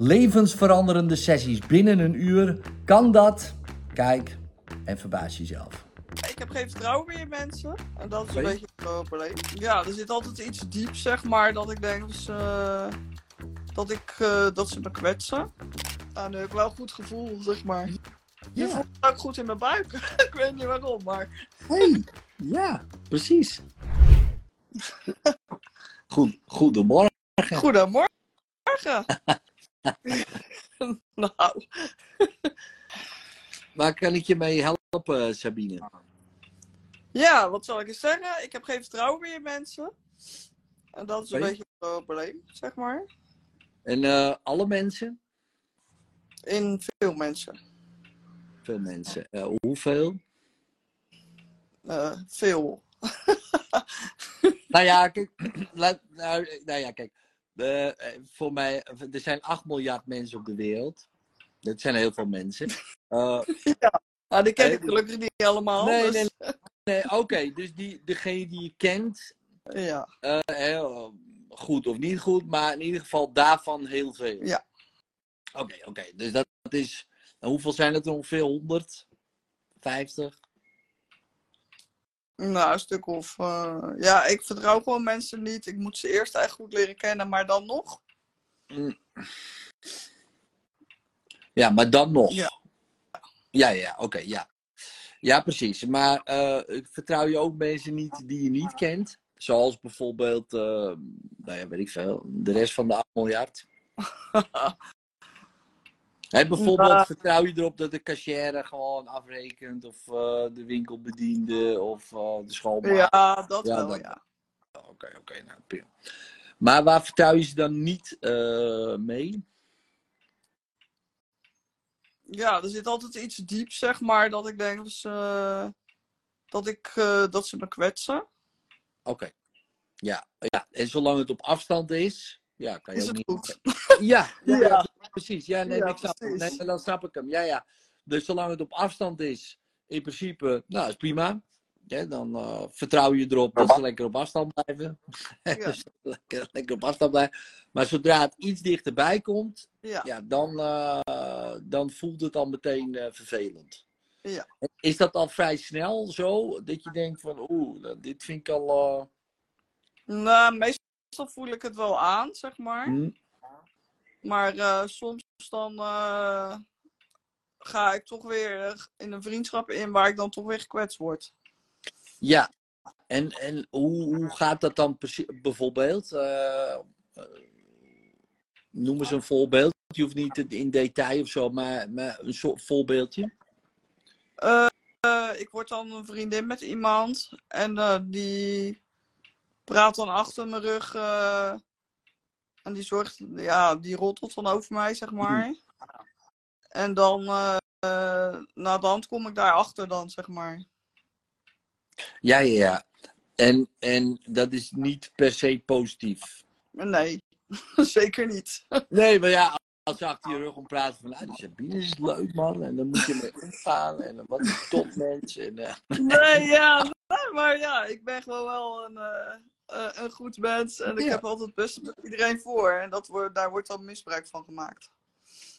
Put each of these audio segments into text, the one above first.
levensveranderende sessies binnen een uur. Kan dat? Kijk en verbaas jezelf. Ik heb geen vertrouwen meer in mensen. En dat is een Nee? beetje het probleem. Ja, er zit altijd iets diep, zeg maar, dat ik denk dat ze, dat ik, eh, dat ze me kwetsen. Nu heb ik wel een goed gevoel, zeg maar. Je Ja, voelt het ook goed in mijn buik. ik weet niet waarom, maar... hey, ja, precies. Goed, goedemorgen. Goedemorgen. nou, Waar kan ik je mee helpen, Sabine? ja, wat zal ik eens zeggen? Ik heb geen vertrouwen meer in mensen. En dat is een beetje het probleem, zeg maar. En eh, alle mensen? In veel mensen. Veel mensen. Eh, hoeveel? Eh, veel. Nou ja, kijk, nou, nou ja, kijk. Eh, eh, voor mij, er zijn 8 miljard mensen op de wereld. Dat zijn heel veel mensen. Eh, Nou, die ken ik Nee, gelukkig niet allemaal. nee, dus- nee, nee, oké. dus die, degene die je kent, Ja. eh, heel, goed of niet goed, maar in ieder geval daarvan heel veel. Ja. Oké, oké. Dus dat is, hoeveel zijn het er ongeveer? 100? 50? Nou, een stuk of. eh, ja, ik vertrouw gewoon mensen niet. Ik moet ze eerst echt goed leren kennen, maar dan nog. Ja, maar dan nog. Ja. Ja, ja, oké, ja. Ja, precies. Maar eh, vertrouw je ook mensen niet die je niet kent? Zoals bijvoorbeeld, eh, nou ja, weet ik veel, de rest van de 8 miljard. Hè, bijvoorbeeld, vertrouw je erop dat de cashier gewoon afrekent, of eh, de winkelbediende, of eh, de schoonmaker? ja, dat Ja, wel, dat- ja. Oké, oké, nou, prima. Maar waar vertrouw je ze dan niet eh, mee? Ja, er zit altijd iets diep, zeg maar, dat ik denk dat ze, dat ik, dat ze me kwetsen. Oké. Ja, ja, en zolang het op afstand is, ja, kan je Is ook het niet. goed? Ja, Ja. Precies. Ja, nee, Ja, ik snap het. precies. Nee, dan snap ik hem. Ja, ja. Dus zolang het op afstand is, in principe, nou, is prima. Ja, dan eh, vertrouw je erop dat ze lekker op afstand blijven. Ja. Dus lekker, lekker op afstand blijven. Maar zodra het iets dichterbij komt, Ja. ja, dan, eh, dan voelt het al meteen eh, vervelend. Ja. Is dat al vrij snel zo? Dat je denkt van, oeh, nou, dit vind ik al... Nou, meestal voel ik het wel aan, zeg maar. hm, Maar eh, soms dan eh, ga ik toch weer in een vriendschap in waar ik dan toch weer gekwetst word. Ja, en, en hoe, hoe gaat dat dan precies, bijvoorbeeld? Eh, eh, noem eens een voorbeeld. Je hoeft niet in detail of zo, maar, maar een soort voorbeeldje. Eh, eh, ik word dan een vriendin met iemand en eh, die praat dan achter mijn rug eh, en die zorgt, ja, die rottelt dan over mij, zeg maar. En dan, eh na de hand kom ik daarachter dan, zeg maar. Ja, ja, ja. En, en dat is niet per se positief. Nee, zeker niet. Nee, maar ja, als ze achter je rug om praten van, ah, die Sabine is leuk man, en dan moet je mee omgaan, en wat een topmens. En, eh, Nee, ja, nee, maar ja, ik ben gewoon wel een, eh, eh, een goed mens en ik Ja. heb altijd het beste met iedereen voor. En dat wordt, daar wordt dan misbruik van gemaakt.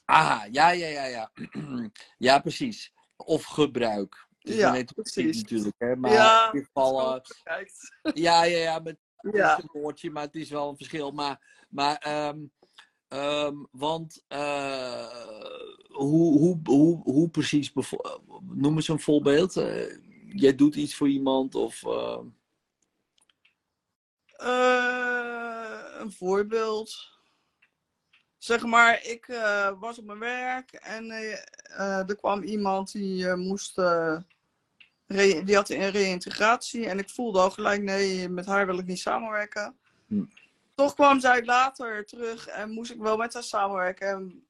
ah, ja, ja, ja, ja. ja, precies. Of gebruik. Is Ja, precies. natuurlijk, hè. Maar Ja, in ieder geval... eh. Ja, ja, ja, met Ja. een woordje, maar het is wel een verschil. Maar, maar ehm, ehm, want eh, hoe, hoe, hoe, hoe precies, noem eens een voorbeeld. Jij doet iets voor iemand of... eh, een voorbeeld. Zeg maar, ik eh, was op mijn werk en eh, er kwam iemand die moest. die had een reïntegratie en ik voelde al gelijk: nee, met haar wil ik niet samenwerken. Hm. Toch kwam zij later terug en moest ik wel met haar samenwerken. En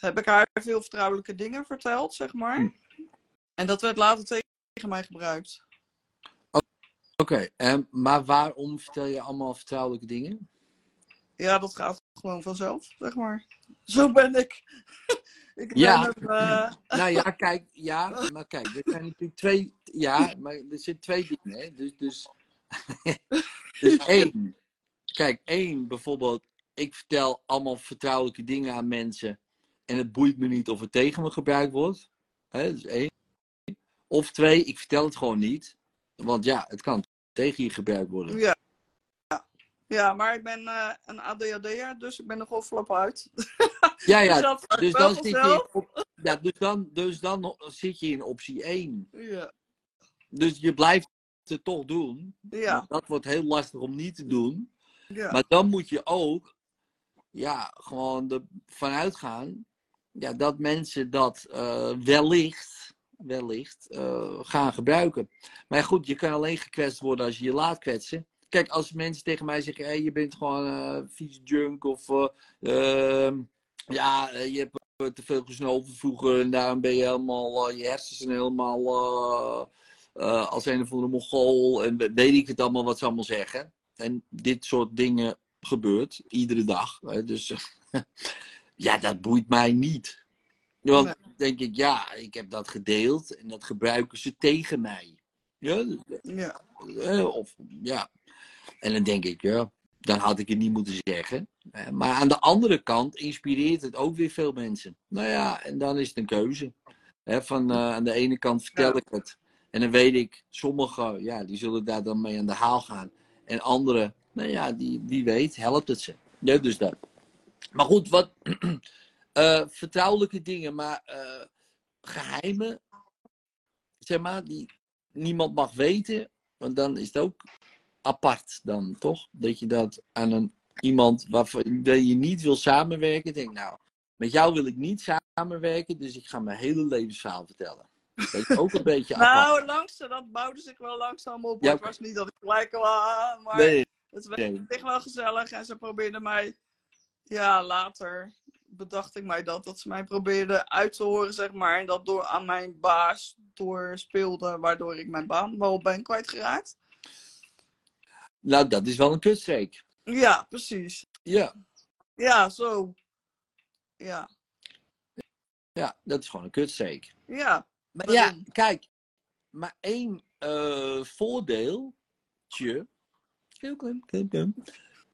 heb ik haar veel vertrouwelijke dingen verteld, zeg maar. Hm. En dat werd later tegen mij gebruikt. Oké, en maar waarom vertel je allemaal vertrouwelijke dingen? Ja, dat gaat gewoon vanzelf, zeg maar. Zo ben ik. ik ben Ja. eh, Nou ja, kijk, ja, maar kijk, er zijn natuurlijk twee, ja, maar er zitten twee dingen, hè. Dus, dus, dus één, kijk, één, bijvoorbeeld, ik vertel allemaal vertrouwelijke dingen aan mensen. En het boeit me niet of het tegen me gebruikt wordt. Hè, dat is één. Of twee, ik vertel het gewoon niet. Want ja, het kan tegen je gebruikt worden. Ja. Ja. Maar ik ben eh, een ADHD'er, dus ik ben er gewoon flap uit. Ja, Dus ja. dat gaat Dus wel dan, zit je op- ja, dus, dan, dus dan zit je in optie 1. Ja. Dus je blijft het toch doen. Ja. Dat wordt heel lastig om niet te doen. Ja. Maar dan moet je ook ja, gewoon ervan uitgaan ja, dat mensen dat eh, wellicht, wellicht eh, gaan gebruiken. Maar goed, je kan alleen gekwetst worden als je je laat kwetsen. Kijk, als mensen tegen mij zeggen, hey, je bent gewoon eh vies junk of eh, ehm, ja, je hebt te veel gesnoven vroeger en daarom ben je helemaal, je hersens zijn helemaal als een of andere mongool en weet ik het allemaal wat ze allemaal zeggen. En dit soort dingen gebeurt iedere dag. Hè? Dus ja, dat boeit mij niet. Want denk ik, ja, ik heb dat gedeeld en dat gebruiken ze tegen mij. Ja, Ja. eh, of ja. En dan denk ik, ja, dan had ik het niet moeten zeggen. Eh, Maar aan de andere kant inspireert het ook weer veel mensen. Nou ja, en dan is het een keuze. Van, eh, aan de ene kant vertel Ja. ik het. En dan weet ik, sommigen, ja, die zullen daar dan mee aan de haal gaan. En anderen, nou ja, die, wie weet, helpt het ze. Ja, dus dat. Maar goed, wat eh, vertrouwelijke dingen, maar eh, geheimen, zeg maar, die niemand mag weten. Want dan is het ook apart dan, toch? Dat je dat aan een, iemand waarvan je niet wil samenwerken, denkt, nou, met jou wil ik niet samenwerken, dus ik ga mijn hele levensverhaal vertellen. Dat is ook een beetje apart. Nou, langzaam, dat bouwde zich wel langzaam op. Ja. Het was niet dat ik gelijk was, maar Nee, het werd nee. echt wel gezellig. En ze probeerden mij, ja, later bedacht ik mij dat, dat ze mij probeerden uit te horen, zeg maar. En dat door aan mijn baas doorspeelde, waardoor ik mijn baan wel ben kwijtgeraakt. Nou, dat is wel een kutstreek. Ja, precies. Ja, Ja, zo. Ja, ja, dat is gewoon een kutstreek. ja. Maar ja, kijk, maar één eh voordeeltje, heel klein, klein, klein,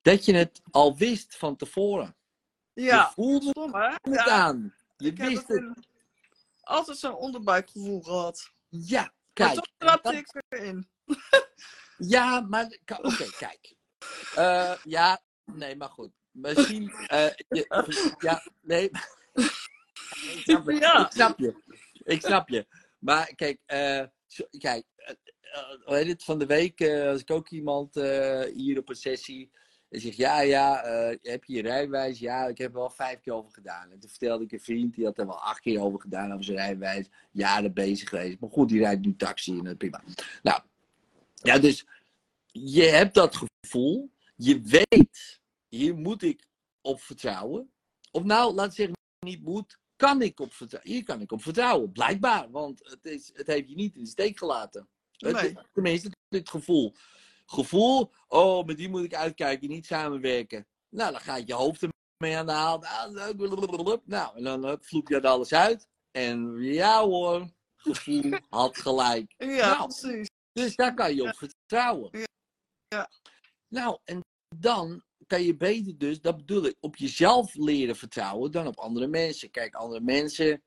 dat je het al wist van tevoren. Ja, Je voelde stom hè? het Ja, aan. Je ik wist het in- altijd zo'n onderbuikgevoel gehad. Ja, Maar kijk. toch trapte dat- ik erin. Ja, maar oké, kijk. Eh, ja, nee, maar goed. Misschien. je, ja, nee. ik, snap. Ja. ik snap je. Ik snap je. Maar kijk, zo- kijk. het? Van de week was ik ook iemand hier op een sessie. En zegt: Ja, ja, eh, heb je je rijbewijs? Ja, ik heb er wel vijf keer over gedaan. En toen vertelde ik een vriend, die had er wel acht keer over gedaan over zijn rijbewijs. Jaren bezig geweest. Maar goed, die rijdt nu taxi en dat prima. Nou, ja, dus je hebt dat gevoel. Je weet, hier moet ik op vertrouwen. Of nou, laat ik zeggen, niet moet, kan ik op vertrouwen. Hier kan ik op vertrouwen, blijkbaar. Want het, is, het heeft je niet in de steek gelaten. Het- Nee. tenminste, dit gevoel. Gevoel, oh, met die moet ik uitkijken, niet samenwerken. Nou, dan gaat je hoofd ermee aan de haal. Nou, leuk, blablabla. Nou, en dan hup, vloep je dat alles uit. En ja hoor, gevoel had gelijk. Ja, Nou. precies. Dus daar kan je op vertrouwen. Ja. Ja. Nou, en dan kan je beter dus, dat bedoel ik, op jezelf leren vertrouwen dan op andere mensen. Kijk, andere mensen,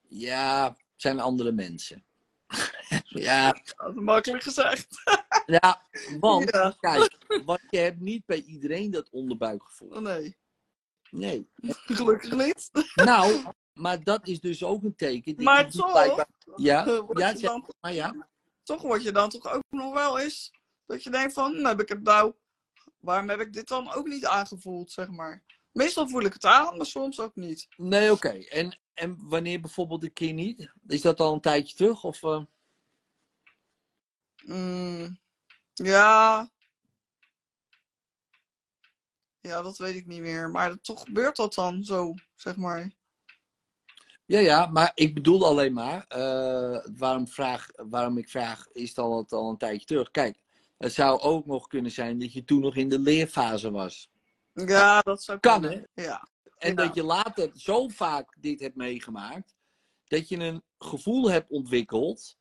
ja, zijn andere mensen. ja, Dat makkelijk gezegd. Ja, want, Ja. kijk, want je hebt niet bij iedereen dat onderbuikgevoel. Oh, nee, Nee. gelukkig niet. Nou, maar dat is dus ook een teken. Maar niet toch, blijkbaar- Ja, eh, word ja, je zeg dan, maar ja. toch word je dan toch ook nog wel eens dat je denkt van, hm, heb ik het nou, waarom heb ik dit dan ook niet aangevoeld, zeg maar. Meestal voel ik het aan, maar soms ook niet. Nee, oké. En, en wanneer bijvoorbeeld een keer niet? Is dat al een tijdje terug? Of, eh? Mm, ja. Ja, dat weet ik niet meer. Maar toch gebeurt dat dan zo, zeg maar. Ja, ja, maar ik bedoel alleen maar, eh, waarom, vraag, waarom ik vraag, is het al, al een tijdje terug? Kijk, het zou ook nog kunnen zijn dat je toen nog in de leerfase was. Ja, dat zou Kan, kunnen. Ja. En Ja. dat je later zo vaak dit hebt meegemaakt, dat je een gevoel hebt ontwikkeld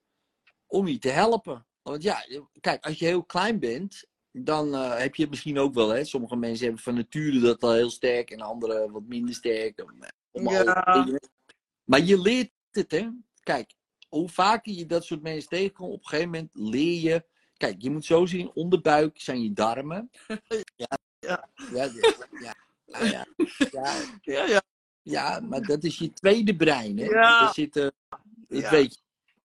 om je te helpen. Want ja, kijk, als je heel klein bent dan eh, heb je het misschien ook wel. Hè? Sommige mensen hebben van nature dat al heel sterk en anderen wat minder sterk. Ja. Maar je leert het, hè? Kijk, hoe vaker je dat soort mensen tegenkomt, op een gegeven moment leer je. Kijk, je moet zo zien, onderbuik zijn je darmen. Ja. Ja. Ja, ja, ja, ja, ja, maar dat is je tweede brein, hè? Ja. Er zitten, dat weet je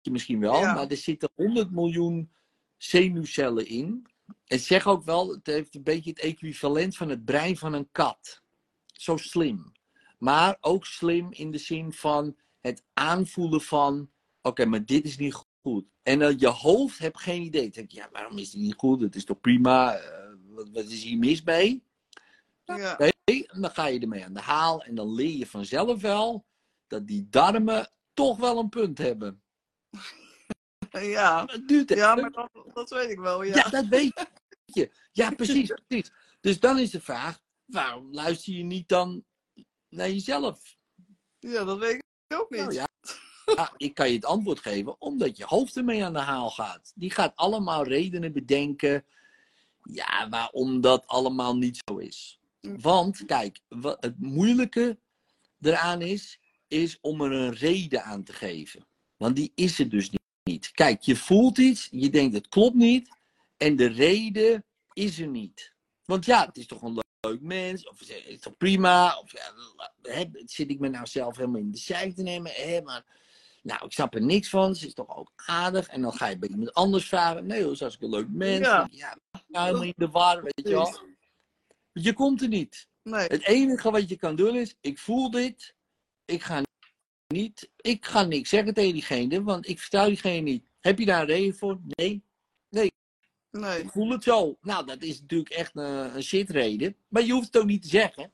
misschien wel, Ja. maar er zitten 100 miljoen zenuwcellen in. En zeg ook wel, het heeft een beetje het equivalent van het brein van een kat. Zo slim. Maar ook slim in de zin van het aanvoelen van, oké, maar dit is niet goed. En dan je hoofd hebt geen idee. Dan denk je, ja, waarom is het niet goed? Het is toch prima? Eh, wat, wat is hier mis mee? Ja. Nee, en dan ga je ermee aan de haal. En dan leer je vanzelf wel dat die darmen toch wel een punt hebben. Ja. Duurt Ja, maar dat, dat weet ik wel, Ja, ja. dat weet je. Ja, precies, precies. Dus dan is de vraag, waarom luister je niet dan naar jezelf? Ja, dat weet ik ook niet. Nou ja, ja, ik kan je het antwoord geven, omdat je hoofd ermee aan de haal gaat. Die gaat allemaal redenen bedenken, ja, waarom dat allemaal niet zo is. Want, kijk, wat het moeilijke eraan is, is om er een reden aan te geven. Want die is er dus niet. Kijk, je voelt iets, je denkt het klopt niet, en de reden is er niet. Want ja, het is toch een leuk mens, of het is toch prima, of ja, zit ik me nou zelf helemaal in de zijk te nemen, hè, maar nou, ik snap er niks van, ze is toch ook aardig, en dan ga je bij iemand anders vragen, nee hoor, ze is een leuk mens, Ja. ja, ja helemaal in de war, weet je wel. Je komt er niet. Nee. Het enige wat je kan doen is, ik voel dit, ik ga niet, ik ga niks zeggen tegen diegene, want ik vertrouw diegene niet. Heb je daar een reden voor? Nee. Nee. Ik voel het zo. Nou, dat is natuurlijk echt een, een shitreden. Maar je hoeft het ook niet te zeggen.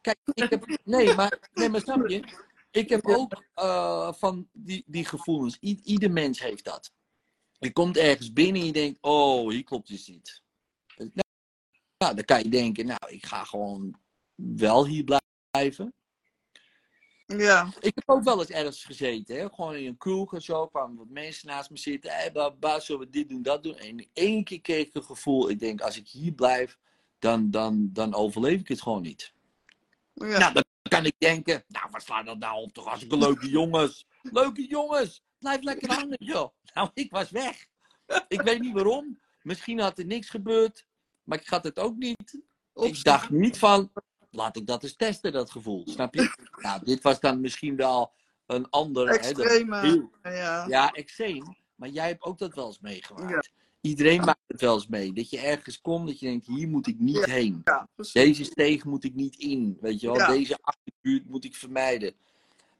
Kijk, ik heb. Nee, maar, nee, maar snap je? Ik heb ook eh, van die, die gevoelens. I- ieder mens heeft dat. Je komt ergens binnen en je denkt: oh, hier klopt iets niet. Nou, nou, dan kan je denken: nou, ik ga gewoon wel hier blijven. Ja. Ik heb ook wel eens ergens gezeten, hè? gewoon in een kroeg en zo, kwamen wat mensen naast me zitten. Hey, ba, zullen we dit doen, dat doen? En één keer kreeg ik een gevoel, ik denk, als ik hier blijf, dan, dan, dan overleef ik het gewoon niet. Ja. Nou, dan kan ik denken, nou, wat slaat dat nou op toch, als ik een leuke jongens. Leuke jongens, blijf lekker hangen, joh. Nou, ik was weg. Ik weet niet waarom. Misschien had er niks gebeurd, maar ik had het ook niet. Ik dacht niet van, laat ik dat eens testen, dat gevoel. Snap je? Nou, dit was dan misschien wel een ander. Hè, dat- Ja. ja, extreem. Maar jij hebt ook dat wel eens meegemaakt. Ja. Iedereen maakt het wel eens mee. Dat je ergens komt, dat je denkt, hier moet ik niet heen. Ja. Deze steeg moet ik niet in. Weet je wel? Deze achterbuurt moet ik vermijden.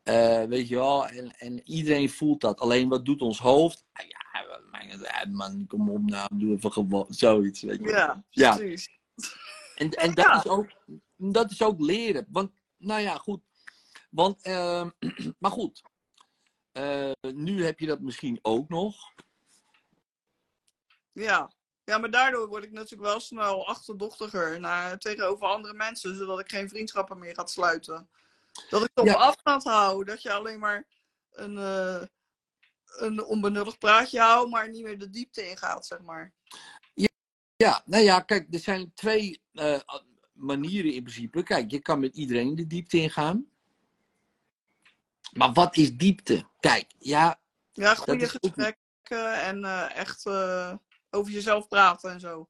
Eh, weet je wel? En, en iedereen voelt dat. Alleen wat doet ons hoofd? Ah, ja, man, kom op nou, doe even gewoon zoiets. Weet je wel. Ja, Ja. precies. En, en dat, is ook, dat is ook leren. Want, nou ja, goed. Want, ehm, maar goed. Eh, nu heb je dat misschien ook nog. Ja. ja, maar daardoor word ik natuurlijk wel snel achterdochtiger naar, tegenover andere mensen, zodat ik geen vriendschappen meer ga sluiten. Dat ik op Ja. afstand hou, dat je alleen maar een, eh, een onbenullig praatje houdt, maar niet meer de diepte ingaat, zeg maar. Ja, nou ja, kijk, er zijn twee eh, manieren in principe. Kijk, je kan met iedereen de diepte ingaan. Maar wat is diepte? Kijk, ja, Ja, goede ook- gesprekken en eh, echt eh, over jezelf praten en zo.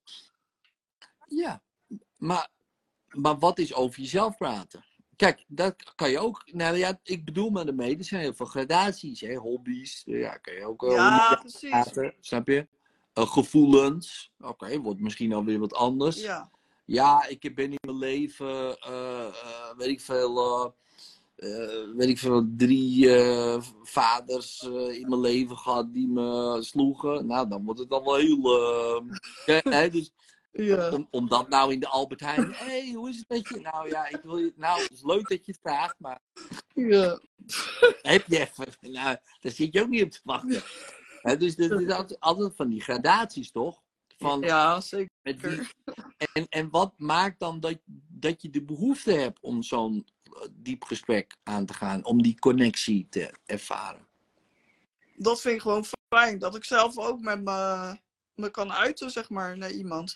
ja. Maar, maar wat is over jezelf praten? Kijk, dat kan je ook. Nou ja, ik bedoel maar daarmee, er zijn heel veel gradaties, hè, hobby's. Ja, kan je ook. eh, Ja, precies. praten, snap je? Eh, gevoelens. Oké, wordt misschien alweer wat anders. Ja, Ja, ik ben in mijn leven, eh, eh, weet ik veel, eh, weet ik veel, drie vaders in mijn leven gehad die me sloegen. Nou, dan wordt het al wel heel. hè, dus ja. om, om dat nou in de Albert Heijn. Hé, hey, hoe is het met je? Nou ja, ik wil je. Nou, het is leuk dat je het vraagt, maar ja. heb je even. Nou, daar zit je ook niet op te wachten. Dus het is altijd, altijd van die gradaties, toch? Van, ja zeker. en, en wat maakt dan dat, dat je de behoefte hebt om zo'n eh, diep gesprek aan te gaan, om die connectie te ervaren? Dat vind ik gewoon fijn. Dat ik zelf ook met me, me kan uiten, zeg maar, naar iemand.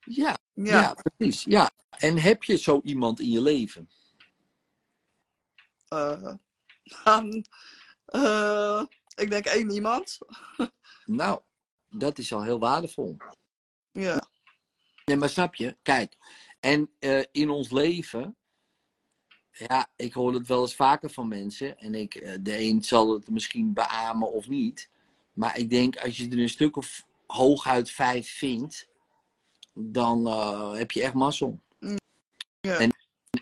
Ja, Ja. ja, precies. Ja. En heb je zo iemand in je leven? eh, eh, ik denk één iemand. Nou, dat is al heel waardevol. Ja. Nee, maar snap je? Kijk, en eh, in ons leven, ja, ik hoor het wel eens vaker van mensen. En ik, eh, de een zal het misschien beamen of niet. Maar ik denk, als je er een stuk of hooguit vijf vindt, dan eh, heb je echt mazzel. Ja. En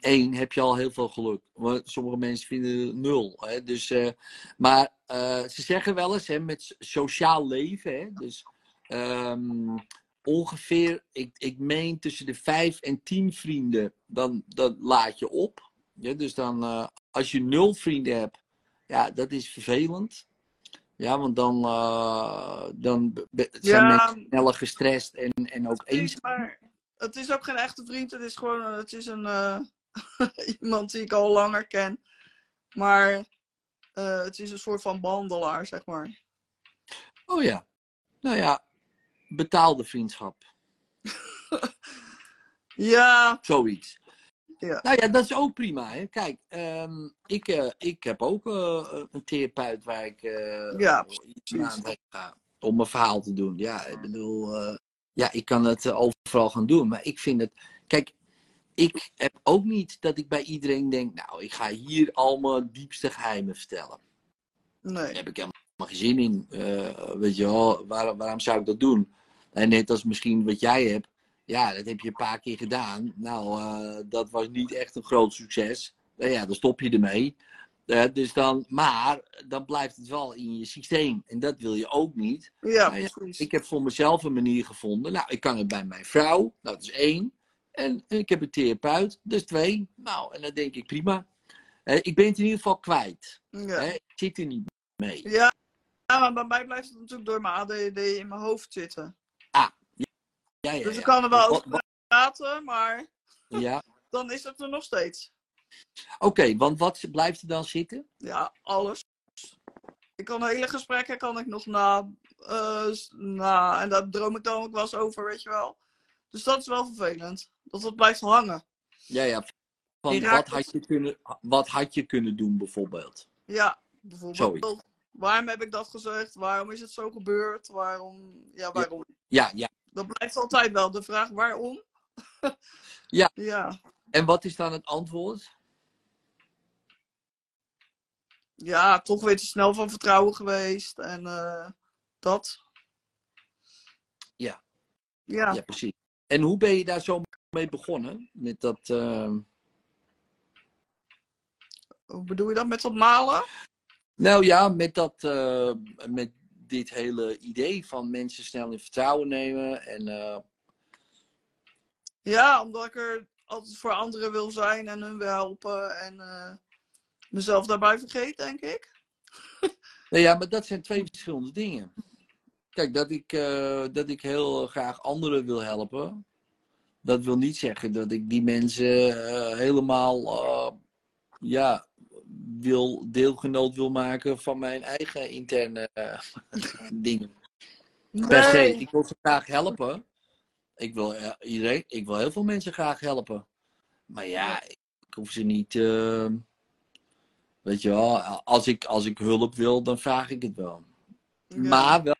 één heb je al heel veel geluk. Want sommige mensen vinden het nul. Hè? Dus, eh, maar eh, ze zeggen wel eens, hè, met so- sociaal leven, hè, dus ehm, ongeveer, ik, ik meen tussen de vijf en tien vrienden, dan, dan laat je op. Ja, dus dan, eh, als je nul vrienden hebt, ja, dat is vervelend. Ja, want dan, dan zijn Ja. mensen sneller gestrest en, en ook eenzaam. maar het is ook geen echte vriend. Het is gewoon het is een, iemand die ik al langer ken. Maar eh, het is een soort van behandelaar, zeg maar. Oh ja. Nou ja, betaalde vriendschap. Ja, Zoiets. Ja. Nou ja, dat is ook prima. Hè? Kijk, ehm, ik, eh, ik heb ook eh, een therapeut waar ik eh Ja, iets aan heen ga om mijn verhaal te doen. Ja, ik bedoel, ja, ik kan het overal gaan doen. Maar ik vind het, kijk, ik heb ook niet dat ik bij iedereen denk, nou, ik ga hier al mijn diepste geheimen vertellen. nee. Daar heb ik helemaal geen zin in. Eh, weet je wel, waar, waarom zou ik dat doen? En net als misschien wat jij hebt. Ja, dat heb je een paar keer gedaan. Nou, eh, dat was niet echt een groot succes. Nou ja, dan stop je ermee. Eh, dus dan, maar dan blijft het wel in je systeem. En dat wil je ook niet. Ja, ja, precies. Ik heb voor mezelf een manier gevonden. Nou, ik kan het bij mijn vrouw. Nou, dat is één. En ik heb een therapeut. Is twee. Nou, en dan denk ik prima. Eh, ik ben het in ieder geval kwijt. Ja. Ik zit er niet mee. Ja, ja, maar bij mij blijft het natuurlijk door mijn ADD in mijn hoofd zitten. Ja, ja, Dus ja. ik kan er wel over praten, maar Ja, dan is het er nog steeds. oké, want wat blijft er dan zitten? Ja, alles. Ik kan hele gesprekken kan ik nog na, eh, na. En daar droom ik dan ook wel eens over, weet je wel. Dus dat is wel vervelend. Dat het blijft hangen. Ja, ja. Van wat had, het- je kunnen, wat had je kunnen doen, bijvoorbeeld? Ja, bijvoorbeeld. Zoiets. Waarom heb ik dat gezegd? Waarom is het zo gebeurd? Waarom? Ja, waarom? Ja, ja. Dat blijft altijd wel de vraag waarom. Ja. Ja. En wat is dan het antwoord? Ja, toch weer te snel van vertrouwen geweest. En eh, dat. Ja. Ja. Ja, precies. En hoe ben je daar zo mee begonnen? Met dat. ehm, Hoe bedoel je dat met dat malen? Nou ja, met dat. eh, met dit hele idee van mensen snel in vertrouwen nemen. En. eh, Ja, omdat ik er altijd voor anderen wil zijn en hun wil helpen. En eh, mezelf daarbij vergeet, denk ik. Nou ja, maar dat zijn twee verschillende dingen. Kijk, dat ik, dat ik heel graag anderen wil helpen. Dat wil niet zeggen dat ik die mensen eh, helemaal eh, ja, wil, deelgenoot wil maken van mijn eigen interne eh, dingen. Per se. Ik wil ze graag helpen. Ik wil, iedereen, ik wil heel veel mensen graag helpen. Maar ja, ik hoef ze niet. weet je wel, als ik, als ik hulp wil, dan vraag ik het wel. Ja. Maar wel,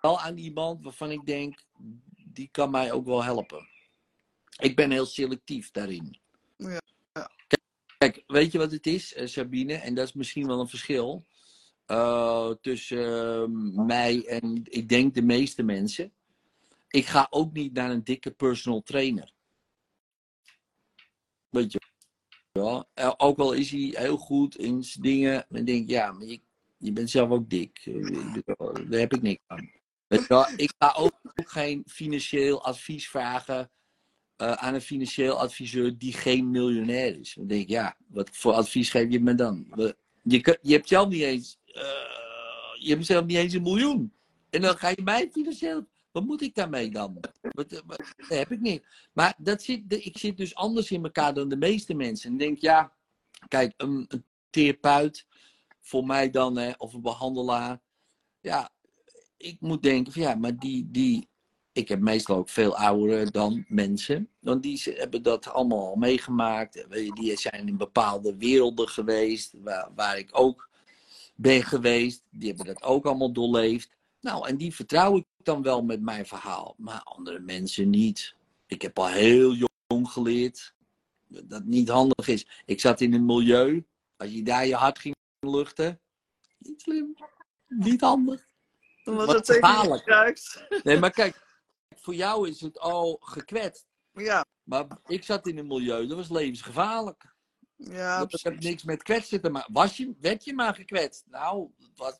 wel aan iemand waarvan ik denk, die kan mij ook wel helpen. Ik ben heel selectief daarin. Ja, ja. Kijk, kijk, weet je wat het is, eh, Sabine? En dat is misschien wel een verschil eh, tussen eh, mij en ik denk de meeste mensen. Ik ga ook niet naar een dikke personal trainer. Weet je wel? Eh, Ook al is hij heel goed in zijn dingen. Dan denk ik, ja, maar je, je bent zelf ook dik. Daar heb ik niks aan. Ik ga ook geen financieel advies vragen eh, aan een financieel adviseur die geen miljonair is. Dan denk ik, ja, wat voor advies geef je me dan? Je, je hebt zelf niet eens, eh, je hebt zelf niet eens een miljoen. En dan ga je mij financieel, wat moet ik daarmee dan? Wat, eh, dat heb ik niet. Maar dat zit, ik zit dus anders in elkaar dan de meeste mensen. En denk, ja, kijk, een, een therapeut, voor mij dan, of een behandelaar. Ja, ik moet denken van ja, maar die, die, ik heb meestal ook veel ouderen dan mensen. Want die hebben dat allemaal al meegemaakt. Je, Die zijn in bepaalde werelden geweest. Waar, waar ik ook ben geweest. Die hebben dat ook allemaal doorleefd. Nou, en die vertrouw ik dan wel met mijn verhaal. Maar andere mensen niet. Ik heb al heel jong geleerd dat het niet handig is. Ik zat in een milieu. Als je daar je hart ging luchten. Niet slim. Niet handig. Dan was Wat het zeker niet gevaarlijk. gebruikt. Nee, maar kijk. Voor jou is het al gekwetst. Ja, Maar ik zat in een milieu, dat was levensgevaarlijk. ja, dat heeft precies. niks met kwetsen te maken. Was je, werd je maar gekwetst? Nou, was,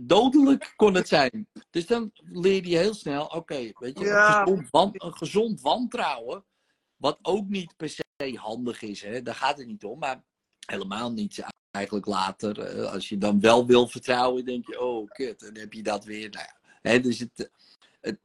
dodelijk kon het zijn. Dus dan leer je heel snel, oké, weet je, Ja. een, gezond wan- een gezond wantrouwen, wat ook niet per se handig is, hè? daar gaat het niet om, maar helemaal niet eigenlijk later. eh, Als je dan wel wil vertrouwen, denk je, oh kut, dan heb je dat weer. Nou ja, hè, dus het, het,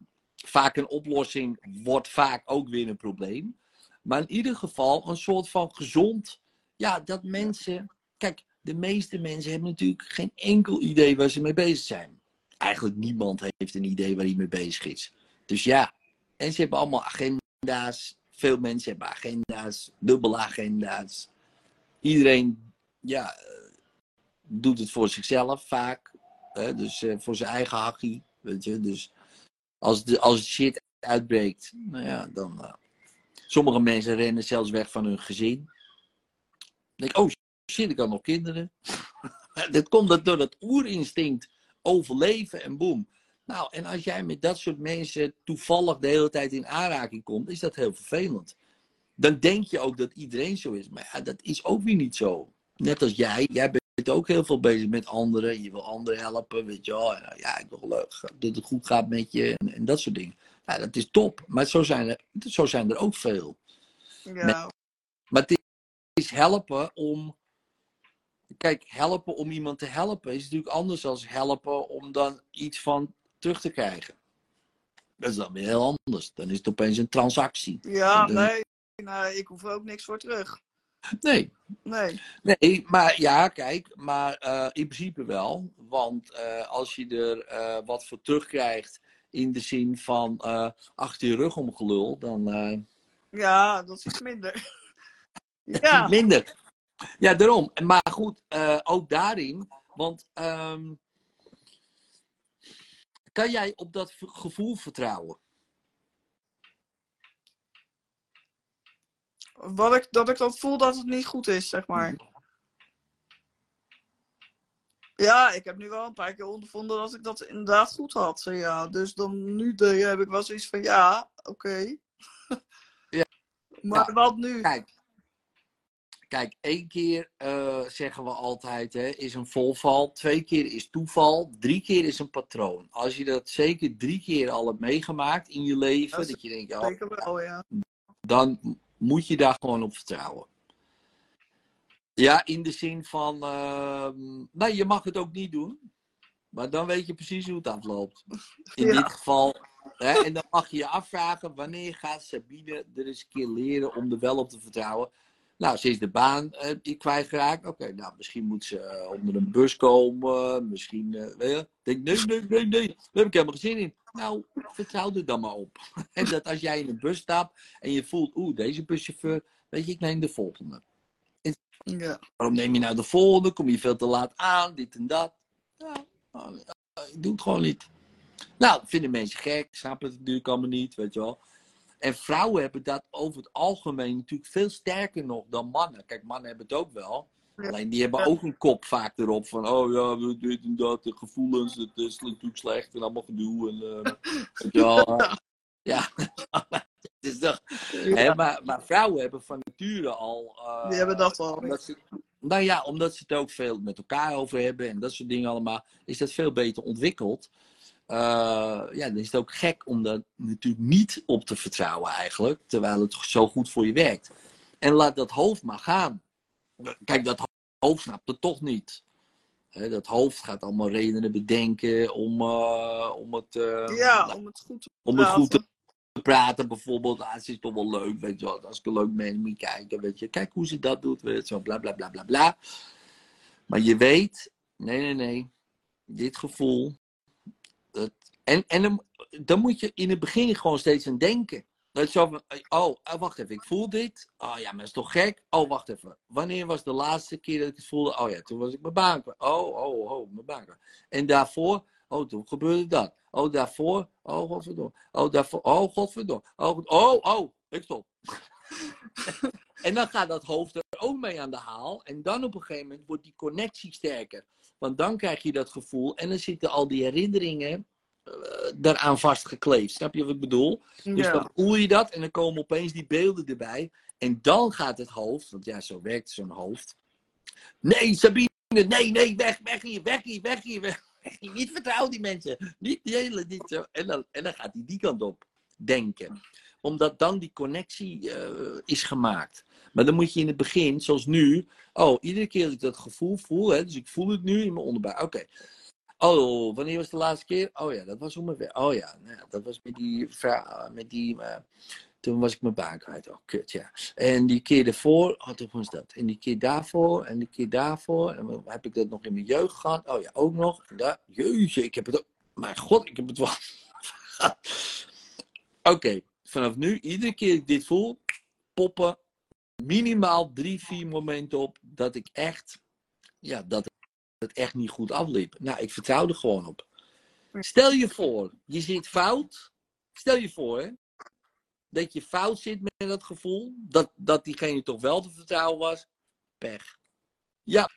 vaak een oplossing wordt vaak ook weer een probleem. Maar in ieder geval een soort van gezond, ja, dat mensen, kijk, de meeste mensen hebben natuurlijk geen enkel idee waar ze mee bezig zijn. Eigenlijk niemand heeft een idee waar hij mee bezig is. Dus ja, en ze hebben allemaal agenda's. Veel mensen hebben agenda's, dubbele agenda's. Iedereen, ja, eh, doet het voor zichzelf vaak. Hè? Dus eh, voor zijn eigen hachie, weet je. Dus als de, als shit uitbreekt, nou ja, dan... eh, sommige mensen rennen zelfs weg van hun gezin. Dan denk oh shit, ik had nog kinderen. dat komt door dat oerinstinct overleven en boem. Nou, en als jij met dat soort mensen toevallig de hele tijd in aanraking komt, is dat heel vervelend. Dan denk je ook dat iedereen zo is. Maar ja, dat is ook weer niet zo. Net als jij, jij bent ook heel veel bezig met anderen. Je wil anderen helpen, weet je wel. Ja, ik wil leuk dat het goed gaat met je en, en dat soort dingen. Ja, dat is top. Maar zo zijn er, zo zijn er ook veel. Ja, Maar het is helpen om. Kijk, helpen om iemand te helpen is natuurlijk anders dan helpen om dan iets van terug te krijgen. Dat is dan weer heel anders. Dan is het opeens een transactie. ja Dan- nee. Nou, ik hoef er ook niks voor terug. Nee, Nee. nee maar ja, kijk, maar eh, in principe wel. Want eh, als je er eh, wat voor terugkrijgt in de zin van achter je rug om gelul, dan. Ja, dat is iets minder. Ja. Minder. Ja, daarom. Maar goed, ook daarin. Want ehm, kan jij op dat gevoel vertrouwen? Wat ik, dat ik dan voel dat het niet goed is, zeg maar. Ja, ik heb nu wel een paar keer ondervonden dat ik dat inderdaad goed had. Ja, dus dan nu de, heb ik wel zoiets van ja, oké. Ja. Maar Ja. wat nu? Kijk. Kijk, één keer eh, zeggen we altijd hè, is een volval, twee keer is toeval, drie keer is een patroon. Als je dat zeker drie keer al hebt meegemaakt in je leven, Dat je denkt, ja, wel, ja. dan moet je daar gewoon op vertrouwen. Ja, in de zin van, ehm nou, je mag het ook niet doen, maar dan weet je precies hoe het afloopt. In Ja. dit geval, hè, en dan mag je je afvragen, wanneer gaat Sabine er eens een keer leren om er wel op te vertrouwen? Nou, ze is de baan eh, kwijtgeraakt. Oké, nou, misschien moet ze eh, onder een bus komen. Misschien, eh, weet je. Denk, nee, nee, nee, nee. Daar heb ik helemaal geen zin in. Nou, vertrouw er dan maar op. en dat als jij in een bus stapt en je voelt, oeh, deze buschauffeur, weet je, ik neem de volgende. ja. Waarom neem je nou de volgende? Kom je veel te laat aan? Dit en dat. Ja, nou, eh, ik doe het gewoon niet. Nou, dat vinden mensen gek, snappen het natuurlijk allemaal niet, weet je wel. En vrouwen hebben dat over het algemeen natuurlijk veel sterker nog dan mannen. Kijk, mannen hebben het ook wel. Ja. Alleen die hebben Ja. ook een kop vaak erop van, oh ja, dit en dat, de gevoelens, het is natuurlijk slecht en allemaal gedoe. En, eh, je wel. Ja, het is toch, hè, maar, maar vrouwen hebben van nature al. eh, Die hebben dat al. ze, nou ja, omdat ze het ook veel met elkaar over hebben en dat soort dingen allemaal, is dat veel beter ontwikkeld. Eh, ja, dan is het ook gek om daar natuurlijk niet op te vertrouwen eigenlijk, terwijl het zo goed voor je werkt. En laat dat hoofd maar gaan. Kijk, dat hoofd snapt het toch niet. Dat hoofd gaat allemaal redenen bedenken om, eh, om het, eh, Ja, nou, om het goed te om het goed te praten. bijvoorbeeld. Ah, het is toch wel leuk, weet je wel. Als ik een leuk mens moet kijken, weet je. Kijk hoe ze dat doet, weet je zo, bla bla bla bla bla. Maar je weet, nee, nee, nee. Dit gevoel. Dat, en, en, hem- dan moet je in het begin gewoon steeds aan denken. Dat is zo van, oh, oh, wacht even, ik voel dit. Oh ja, maar dat is toch gek? Oh, wacht even. Wanneer was de laatste keer dat ik het voelde? Oh ja, toen was ik mijn baan kwijt. Oh, oh, oh, mijn baan kwijt. En daarvoor, oh, toen gebeurde dat. Oh, daarvoor, oh, godverdomme. Oh, daarvoor, oh, godverdomme. Oh, oh, oh, ik stop. en dan gaat dat hoofd er ook mee aan de haal. En dan op een gegeven moment wordt die connectie sterker. Want dan krijg je dat gevoel en dan zitten al die herinneringen daaraan vastgekleefd. Snap je wat ik bedoel? Dus dan voel je dat en dan komen opeens die beelden erbij. En dan gaat het hoofd, want ja, zo werkt zo'n hoofd. Nee, Sabine, nee, nee, weg, weg hier, weg hier, weg hier. Weg. hier. Niet vertrouwen die mensen. Niet die hele, niet zo. En dan, en dan gaat hij die kant op denken. Omdat dan die connectie eh, is gemaakt. Maar dan moet je in het begin, zoals nu, oh, iedere keer dat ik dat gevoel voel, hè, dus ik voel het nu in mijn onderbuik. Oké. Oh, wanneer was de laatste keer? Oh ja, dat was mijn werk. Oh ja, nou dat was met die vrouw, met die, eh, toen was ik mijn baan kwijt. Oh, kut, ja. En die keer daarvoor, oh, toen was dat. En die keer daarvoor, en die keer daarvoor. En heb ik dat nog in mijn jeugd gehad? Oh ja, ook nog. En daar, jeetje, ik heb het ook. Maar god, ik heb het wel. Oké, vanaf nu, iedere keer ik dit voel, poppen minimaal drie, vier momenten op dat ik echt, ja, dat het echt niet goed afliep. Nou, ik vertrouw er gewoon op. Stel je voor, je zit fout. Stel je voor, hè, dat je fout zit met dat gevoel, dat, dat diegene toch wel te vertrouwen was. Pech. Ja,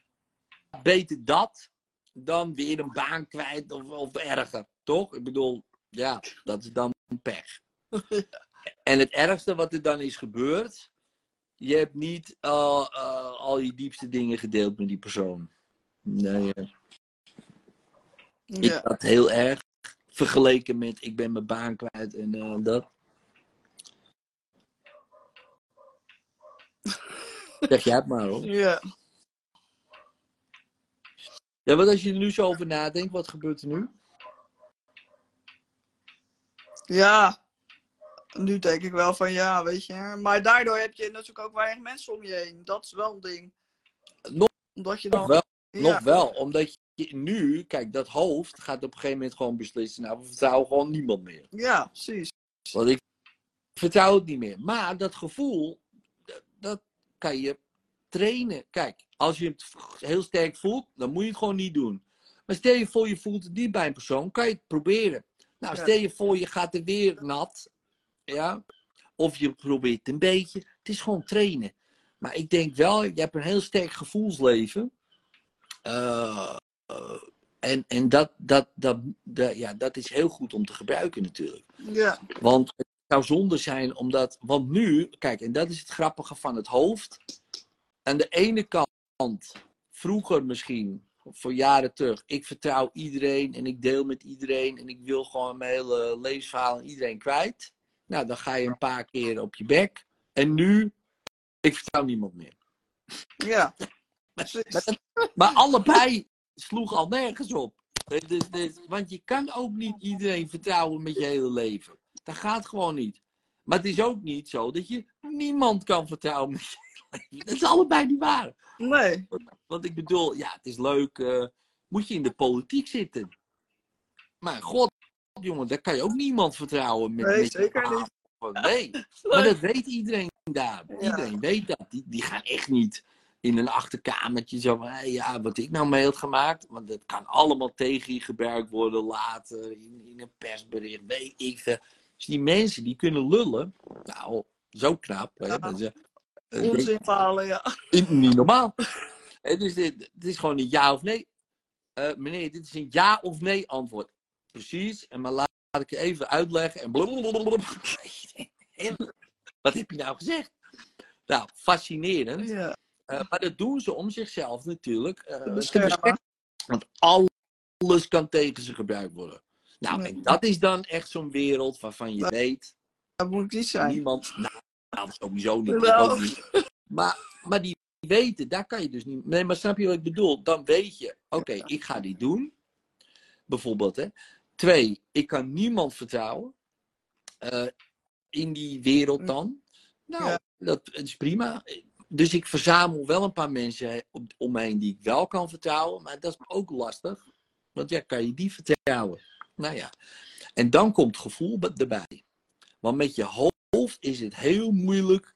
beter dat dan weer een baan kwijt of, of erger, toch? Ik bedoel, ja, dat is dan pech. En het ergste wat er dan is gebeurd, je hebt niet uh, uh, al je diepste dingen gedeeld met die persoon. Nee, uh, ik Ja. had heel erg vergeleken met ik ben mijn baan kwijt en uh, dat. Zeg jij het maar hoor. Ja. Ja, wat als je er nu zo over nadenkt, wat gebeurt er nu? Ja. Nu denk ik wel van ja, weet je. Maar daardoor heb je natuurlijk ook weinig mensen om je heen. Dat is wel een ding. Nog, Omdat je dan. wel, ja. nog wel, omdat je nu, kijk, dat hoofd gaat op een gegeven moment gewoon beslissen, nou, we vertrouwen gewoon niemand meer. Ja, precies. Want ik vertrouw het niet meer. Maar dat gevoel, dat, dat kan je trainen. Kijk, als je het heel sterk voelt, dan moet je het gewoon niet doen. Maar stel je voor, je voelt het niet bij een persoon, kan je het proberen. Nou, stel je voor, je gaat er weer nat. Ja. Of je probeert een beetje. Het is gewoon trainen. Maar ik denk wel, je hebt een heel sterk gevoelsleven. Eh, eh, en en dat, dat, dat, dat, ja, dat is heel goed om te gebruiken natuurlijk. Ja. Want het zou zonde zijn omdat. Want nu, kijk, en dat is het grappige van het hoofd. Aan de ene kant, vroeger misschien, voor jaren terug, ik vertrouw iedereen en ik deel met iedereen en ik wil gewoon mijn hele levensverhaal aan iedereen kwijt. Nou, dan ga je een paar keer op je bek. En nu, ik vertrouw niemand meer. Ja. Maar, Precies. allebei sloeg al nergens op. Dus- dus- dus- want je kan ook niet iedereen vertrouwen met je hele leven. Dat gaat gewoon niet. Maar het is ook niet zo dat je niemand kan vertrouwen met je hele leven. Dat is allebei niet waar. Nee. Want ik bedoel, ja, het is leuk. eh, moet je in de politiek zitten. Maar god, jongen, daar kan je ook niemand vertrouwen met, Nee, met zeker niet. Nee, maar dat weet iedereen daar. Ja. Iedereen weet dat. Die, die gaan echt niet in een achterkamertje zo van, ja, wat ik nou mee had gemaakt. Want dat kan allemaal tegen je gebruikt worden later, in, in een persbericht, weet ik veel. Dus die mensen die kunnen lullen, nou, zo knap. Hè? Ja. Dat is, eh, Onzin verhalen, ja. niet normaal. Hè, dus dit, het is gewoon een ja of nee. Eh, meneer, dit is een ja of nee antwoord. Precies. En maar laat ik je even uitleggen. En blablabla. Wat heb je nou gezegd? Nou, fascinerend. Ja. Eh, maar dat doen ze om zichzelf natuurlijk Te te beschermen. beschermen. Want alles kan tegen ze gebruikt worden. Nou, en dat is dan echt zo'n wereld waarvan je Dat- weet, Dat moet niet zijn. niemand, nou, nou, sowieso niet, Wel. Maar, maar die weten, daar kan je dus niet. Nee, maar snap je wat ik bedoel? Dan weet je, oké, ik ga die doen. Bijvoorbeeld, hè. Twee, ik kan niemand vertrouwen. eh, in die wereld dan. Nou, Ja. dat is prima. Dus ik verzamel wel een paar mensen op, om me heen die ik wel kan vertrouwen. Maar dat is ook lastig. Want ja, kan je die vertrouwen? Nou ja. En dan komt gevoel erbij. Want met je hoofd is het heel moeilijk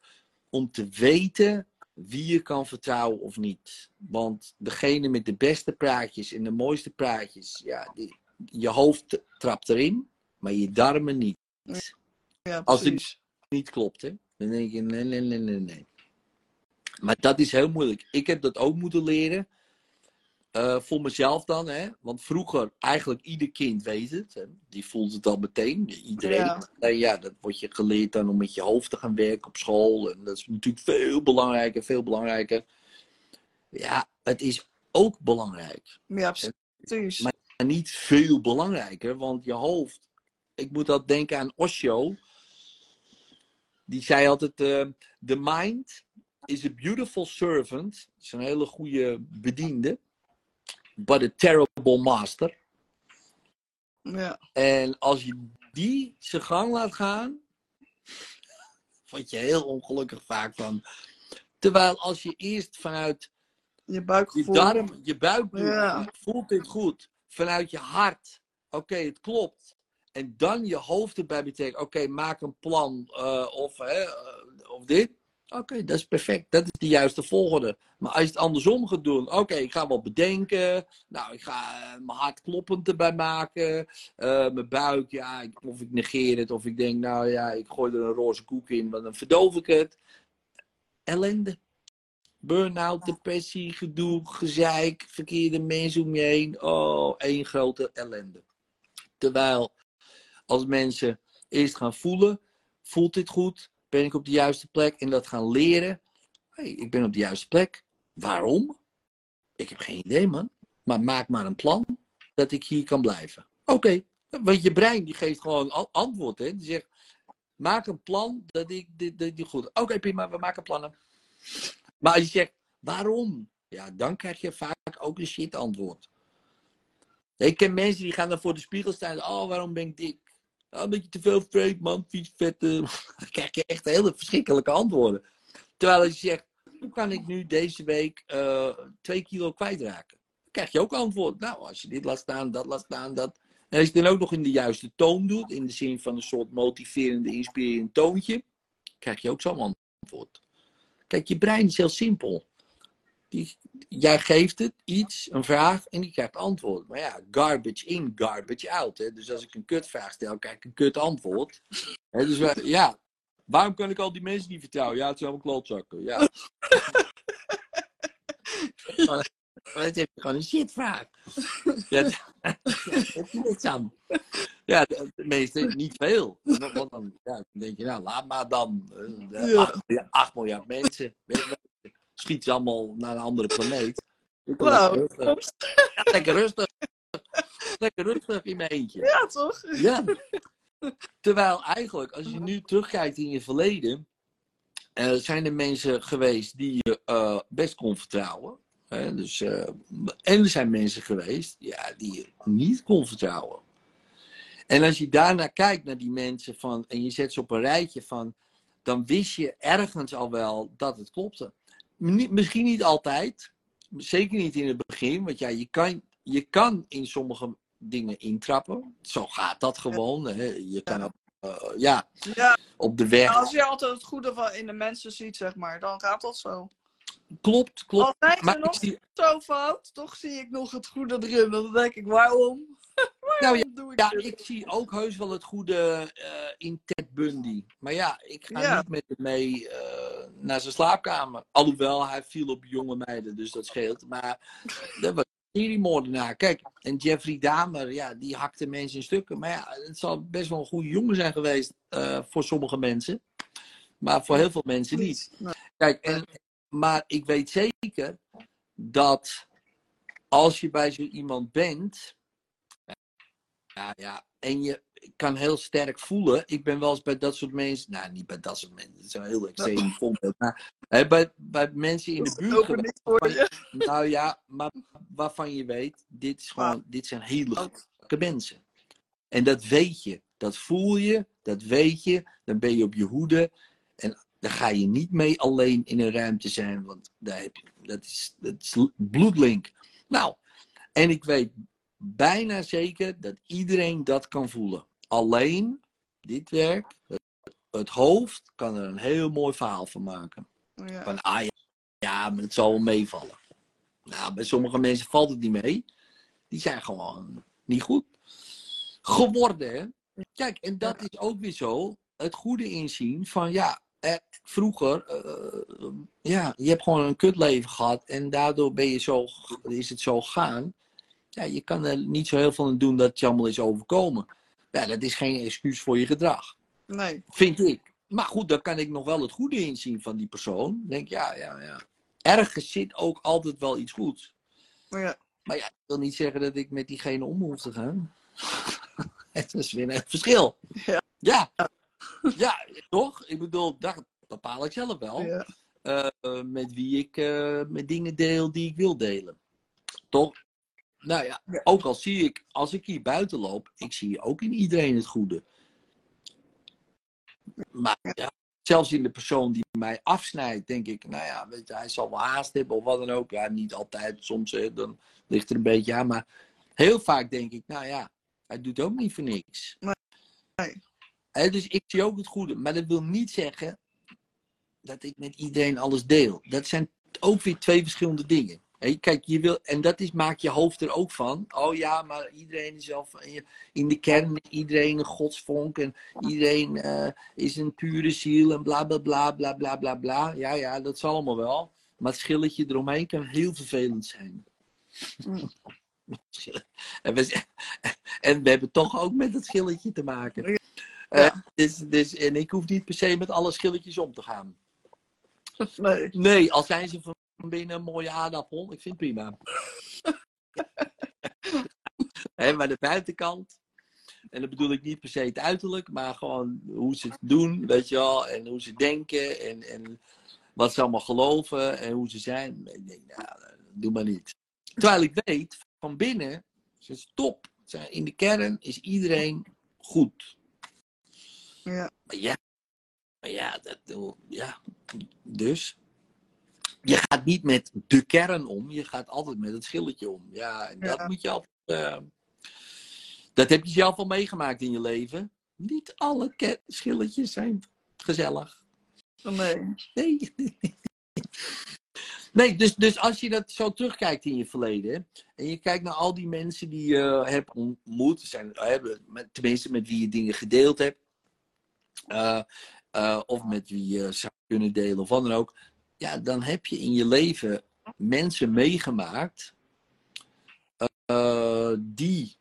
om te weten wie je kan vertrouwen of niet. Want degene met de beste praatjes en de mooiste praatjes, ja, die, je hoofd trapt erin, maar je darmen niet. Ja, Als het niet klopt, hè? Dan denk je, nee, nee, nee, nee, nee. Maar dat is heel moeilijk. Ik heb dat ook moeten leren. Eh, voor mezelf dan, hè? Want vroeger, eigenlijk ieder kind weet het. Hè? Die voelt het al meteen. Iedereen. Ja. En ja, dat wordt je geleerd dan om met je hoofd te gaan werken op school. En dat is natuurlijk veel belangrijker, veel belangrijker. Ja, het is ook belangrijk. Ja, precies. Maar- niet veel belangrijker, want je hoofd. Ik moet dat denken aan Osho. Die zei altijd: eh, The mind is a beautiful servant. Is een hele goede bediende. But a terrible master. Ja, En als je die zijn gang laat gaan. word je heel ongelukkig vaak van. Terwijl als je eerst vanuit je je buikgevoel. darm, je buik Ja. voelt dit goed. Vanuit je hart. Oké, het klopt. En dan je hoofd erbij betekent. Oké, maak een plan. eh, of, hè, eh, of dit. Oké, dat is perfect. Dat is de juiste volgorde. Maar als je het andersom gaat doen. Oké, ik ga wat bedenken. Nou, ik ga eh, mijn hart kloppend erbij maken. eh, mijn buik, ja. ik- Of ik negeer het. Of ik denk, nou ja, ik gooi er een roze koek in. Maar dan verdoof ik het. Ellende. Burn-out, depressie, gedoe, gezeik, verkeerde mensen om je heen. Oh, één grote ellende. Terwijl als mensen eerst gaan voelen, voelt dit goed? Ben ik op de juiste plek? En dat gaan leren. hey, ik ben op de juiste plek. Waarom? Ik heb geen idee, man. Maar maak maar een plan dat ik hier kan blijven. Oké, want je brein die geeft gewoon antwoord. Hè? Die zegt, maak een plan dat ik dit, dit, dit goed. Oké, prima, we maken plannen. Maar als je zegt, waarom? Ja, dan krijg je vaak ook een shit antwoord. Ik ken mensen die gaan dan voor de spiegel staan. Oh, waarom ben ik dik? Oh, omdat je te veel vreet, man. Vies, vette. Dan krijg je echt hele verschrikkelijke antwoorden. Terwijl als je zegt, hoe kan ik nu deze week eh, twee kilo kwijtraken? Dan krijg je ook antwoord. Nou, als je dit laat staan, dat laat staan, dat. En als je het dan ook nog in de juiste toon doet, in de zin van een soort motiverende, inspirerend toontje, krijg je ook zo'n antwoord. Kijk, je brein is heel simpel. Die, jij geeft het iets, een vraag, en die krijgt antwoord. Maar ja, garbage in, garbage out. Hè? Dus als ik een kutvraag stel, krijg ik een kut antwoord. Hè, dus wij- ja, waarom kan ik al die mensen niet vertrouwen? Ja, het zijn allemaal klootzakken. Ja. maar het is gewoon een shitvraag. Ja, je niks aan. Ja, de, meeste niet veel. Want dan, ja, dan denk je, nou, laat maar dan. Eh, Ja. 8 miljard, acht miljard mensen. Weet je wel, Schiet ze allemaal naar een andere planeet. Ik lekker, rustig. Ja, lekker rustig. Lekker rustig in mijn eentje. Ja, toch? Ja. Terwijl eigenlijk, als je nu terugkijkt in je verleden, eh, zijn er mensen geweest die je eh, best kon vertrouwen. Hè? Dus, eh, en er zijn mensen geweest ja, die je niet kon vertrouwen. En als je daarnaar kijkt, naar die mensen, van, en je zet ze op een rijtje van, dan wist je ergens al wel dat het klopte. Niet- misschien niet altijd, zeker niet in het begin, want ja, je kan, je kan in sommige dingen intrappen. Zo gaat dat gewoon. Hè? Je kan ook, eh, ja, Ja, op de weg. als je altijd het goede van in de mensen ziet, zeg maar, dan gaat dat zo. Klopt, klopt. Al zijn Maar nog zie, zo fout, toch zie ik nog het goede erin. Dan denk ik, waarom? nou ja, doe ik ja, dit? ik zie ook heus wel het goede eh, in Ted Bundy. Maar ja, ik ga Ja. niet met hem mee eh, naar zijn slaapkamer. Alhoewel, hij viel op jonge meiden, dus dat scheelt. Maar dat was een seriemoordenaar. Kijk, en Jeffrey Dahmer, ja, die hakte mensen in stukken. Maar ja, het zal best wel een goede jongen zijn geweest eh, voor sommige mensen. Maar voor heel veel mensen niet. Nee. Kijk, en, maar ik weet zeker dat als je bij zo iemand bent, ja, ja, en je kan heel sterk voelen, ik ben wel eens bij dat soort mensen, nou niet bij dat soort mensen, dat is een heel extreem voorbeeld, maar hè, bij, bij mensen in de buurt geweest, nou ja, maar waarvan je weet, dit, is gewoon, dit zijn hele gekke mensen. En dat weet je, dat voel je, dat weet je, dan ben je op je hoede en dan ga je niet mee alleen in een ruimte zijn, want daar heb je, dat, is, dat is bloedlink. Nou, en ik weet bijna zeker dat iedereen dat kan voelen. Alleen dit werk, het, het hoofd kan er een heel mooi verhaal van maken. Ja. Van, ah ja, ja, maar het zal wel meevallen. Nou, bij sommige mensen valt het niet mee. Die zijn gewoon niet goed geworden. Hè? Kijk, en dat is ook weer zo. Het goede inzien van, ja, eh, vroeger, eh, ja, je hebt gewoon een kutleven gehad. En daardoor ben je zo, is het zo gegaan. Ja, je kan er niet zo heel veel aan doen dat het je allemaal is overkomen. Ja, dat is geen excuus voor je gedrag. Nee. Vind ik. Maar goed, dan kan ik nog wel het goede inzien van die persoon. Dan denk ja, ja, ja. Ergens zit ook altijd wel iets goeds. Ja. Maar ja, dat wil niet zeggen dat ik met diegene om hoef te gaan. Het is weer een verschil. Ja. Ja, Ja, toch? Ik bedoel, dat bepaal ik zelf wel. Ja. Eh, met wie ik eh, met dingen deel die ik wil delen. Toch? Nou ja, ook al zie ik, als ik hier buiten loop, ik zie ook in iedereen het goede. Maar ja, zelfs in de persoon die mij afsnijdt, denk ik, nou ja, weet je, hij zal wel haast hebben of wat dan ook. Ja, niet altijd, soms hè, dan ligt er een beetje aan. Maar heel vaak denk ik, nou ja, hij doet ook niet voor niks. Nee. Dus ik zie ook het goede. Maar dat wil niet zeggen dat ik met iedereen alles deel. Dat zijn ook weer twee verschillende dingen. Kijk, je wil, en dat is, maakt je hoofd er ook van. Oh ja, maar iedereen is zelf in de kern, iedereen een godsvonk en iedereen eh, is een pure ziel en bla bla bla bla bla bla bla. Ja, ja, dat is allemaal wel. Maar het schilletje eromheen kan heel vervelend zijn. Mm. en, we, en we hebben toch ook met het schilletje te maken. Ja. Eh, dus, dus, en ik hoef niet per se met alle schilletjes om te gaan. Nee. Nee, al zijn ze van binnen een mooie aardappel, ik vind het prima. Hè, maar de buitenkant, en dat bedoel ik niet per se het uiterlijk, maar gewoon hoe ze het doen, weet je wel, en hoe ze denken en, en wat ze allemaal geloven en hoe ze zijn. Ik denk, nou, doe maar niet. Terwijl ik weet, van binnen, ze is top. In de kern is iedereen goed. Ja. Maar ja, maar ja, dat, ja, dus. Je gaat niet met de kern om, je gaat altijd met het schilletje om. Ja, en dat Ja. moet je altijd. eh, dat heb je zelf al meegemaakt in je leven. Niet alle schilletjes zijn gezellig. Nee. Nee. Nee, dus, dus als je dat zo terugkijkt in je verleden. En je kijkt naar al die mensen die je hebt ontmoet. Zijn, eh, met, tenminste, met wie je dingen gedeeld hebt. eh, of met wie je zou kunnen delen of wat dan ook. Ja, dan heb je in je leven mensen meegemaakt. eh, die